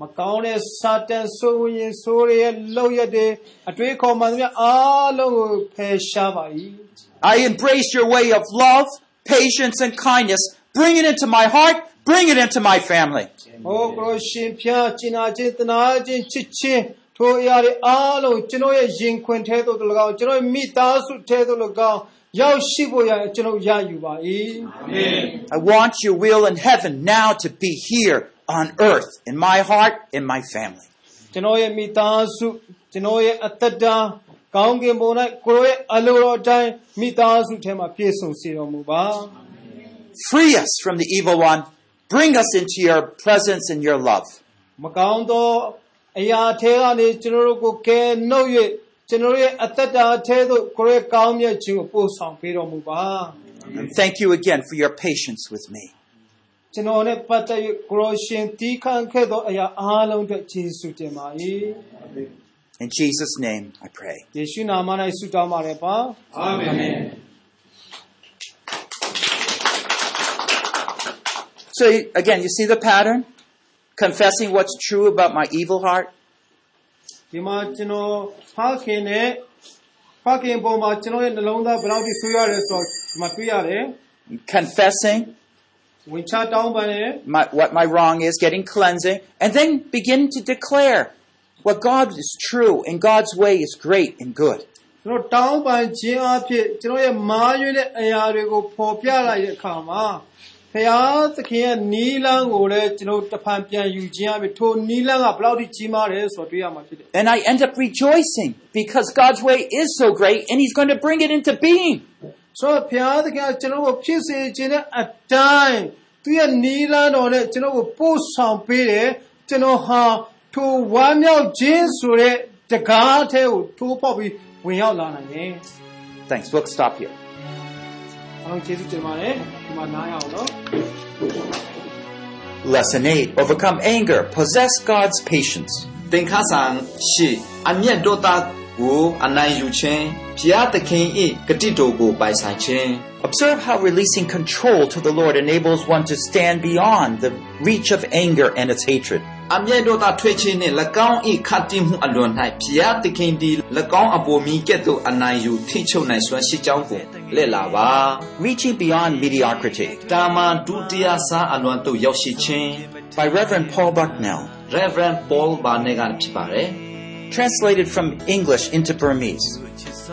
မကောင်းတဲ့စာတန်ဆိုးရင်ဆိုးရဲ့လောက်ရတဲ့အတွေးခေါ်မှန်သမျှအားလုံးကိုဖယ်ရှားပါ၏ I embrace your way of love, patience, and kindness. Bring it into my heart. Bring it into my family. ဟိုခရစ်ရှင်ဖျားကျင်နာခြင်းတနာခြင်းချစ်ခြင်းထိုအရာတွေအားလုံးကျွန်တော်ရဲ့ရင်ခွင်ထဲသို့တ၎င်းကျွန်တော်ရဲ့မိသားစုထဲသို့၎င်းရောက်ရှိဖို့ရကျွန်တော်ရယူပါ၏ I want your will in heaven now to be here on earth, in my heart, in my family. ကျွန်တော်ရဲ့မိသားစုကျွန်တော်ရဲ့အသက်တာကောင်းကင်ဘုံ၌ကိုယ်ရဲ့အလိုတော်အတိုင်းမိသားစုထဲမှာပြည့်စုံစေတော်မူပါ Free us from the evil one. Bring us into your presence and your love. မကောင်းသောအရာထဲကနေကျွန်တော်တို့ကိုကယ်နှုတ်၍ကျွန်တော်ရဲ့အသက်တာအထဲသို့ကိုယ်ရဲ့ကောင်းမြတ်ခြင်းကိုပို့ဆောင်ပေးတော်မူပါ And thank you again for your patience with me. ကျွန်တော်နဲ့ပတ်သက်၍ကိုရောရှင်တီးခန့်ခဲ့သောအရာအားလုံးအတွက်ယေရှုတင်ပါ၏ In Jesus' name, I pray. ယေရှုနာမ၌ဆုတောင်းပါတယ်ပါ So again, you see the pattern? Confessing what's true about my evil heart. ဒီမှာကျွန်တော်ဖခင်နဲ့ဖခင်ပေါ်မှာကျွန်တော်ရဲ့နှလုံးသားဘယ်လောက်ထိဆွေးရတယ်ဆိုတော့ဒီမှာတွေ့ရတယ် Confessing ဝင်ချတောင်းပန်တယ် my, what my wrong is, getting cleansing, and then begin to declare what God is true and God's way is great and good. ကျွန်တော်တောင်းပန်ခြင်းအဖြစ်ကျွန်တော်ရဲ့မာရွေးတဲ့အရာတွေကိုပေါ်ပြလိုက်တဲ့အခါမှာဖျားသခင်ရဲ့နီလန်းကိုလည်းကျွန်တော်တဖန်ပြန်ယူခြင်းအဖြစ်ထိုနီလန်းကဘယ်လောက်ထိကြီးမားတယ်ဆိုတော့တွေ့ရမှာဖြစ်တယ် And I end up rejoicing because God's way is so great and He's going to bring it into being. ဆိုတော့ဘုရားသခင်ကကျွန်တော်ကိုဖြစ်စေခြင်းတဲ့အတိုင်းသူရဲ့နီလန်းတော်နဲ့ကျွန်တော်ကိုပို့ဆောင်ပေးတယ်ကျွန်တော်ဟာထိုဝမ်းမြောက်ခြင်းဆိုတဲ့တကားအထဲကိုထိုးပေါက်ပြီးဝင်ရောက်လာနိုင်တယ် Thanks. We'll stop here. အားလုံးကျေးဇူးတင်ပါတယ်ဒီမှာနားရအောင်နော် Lesson 8 Overcome anger, possess God's patience. သင်္ခါဆန်ရှိအမျက်တော်သား ကိုအနိုင်ယူခြင်းဖျားသခင်၏ဂတိတော်ကိုပိုင်ဆိုင်ခြင်း Observe how releasing control to the Lord enables one to stand beyond the reach of anger and its hatred. အမျက်တော်သားထွေးခြင်းနှင့်၎င်း၏ခတ်တိမှုအလွန်၌ဖျားသခင်သည်၎င်းအပေါ်မီကဲ့သို့အနိုင်ယူထိချုပ်နိုင်စွမ်းရှိကြောင်းကိုလက်လာပါ Reaching beyond mediocrity တာမန်ဒုတိယစားအလွန်သို့ရောက်ရှိခြင်း by Reverend Paul Bucknell, Reverend Paul Barnett ကဖြစ်ပါတယ် translated from English into Burmese.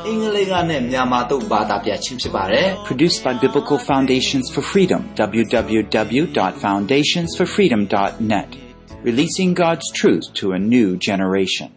အင်္ဂလိပ်ကနဲ့မြန်မာသို့ဘာသာပြခြင်းဖြစ်ပါတယ် Produced by Biblical Foundations for Freedom, www.foundationsforfreedom.net. Releasing God's truth to a new generation.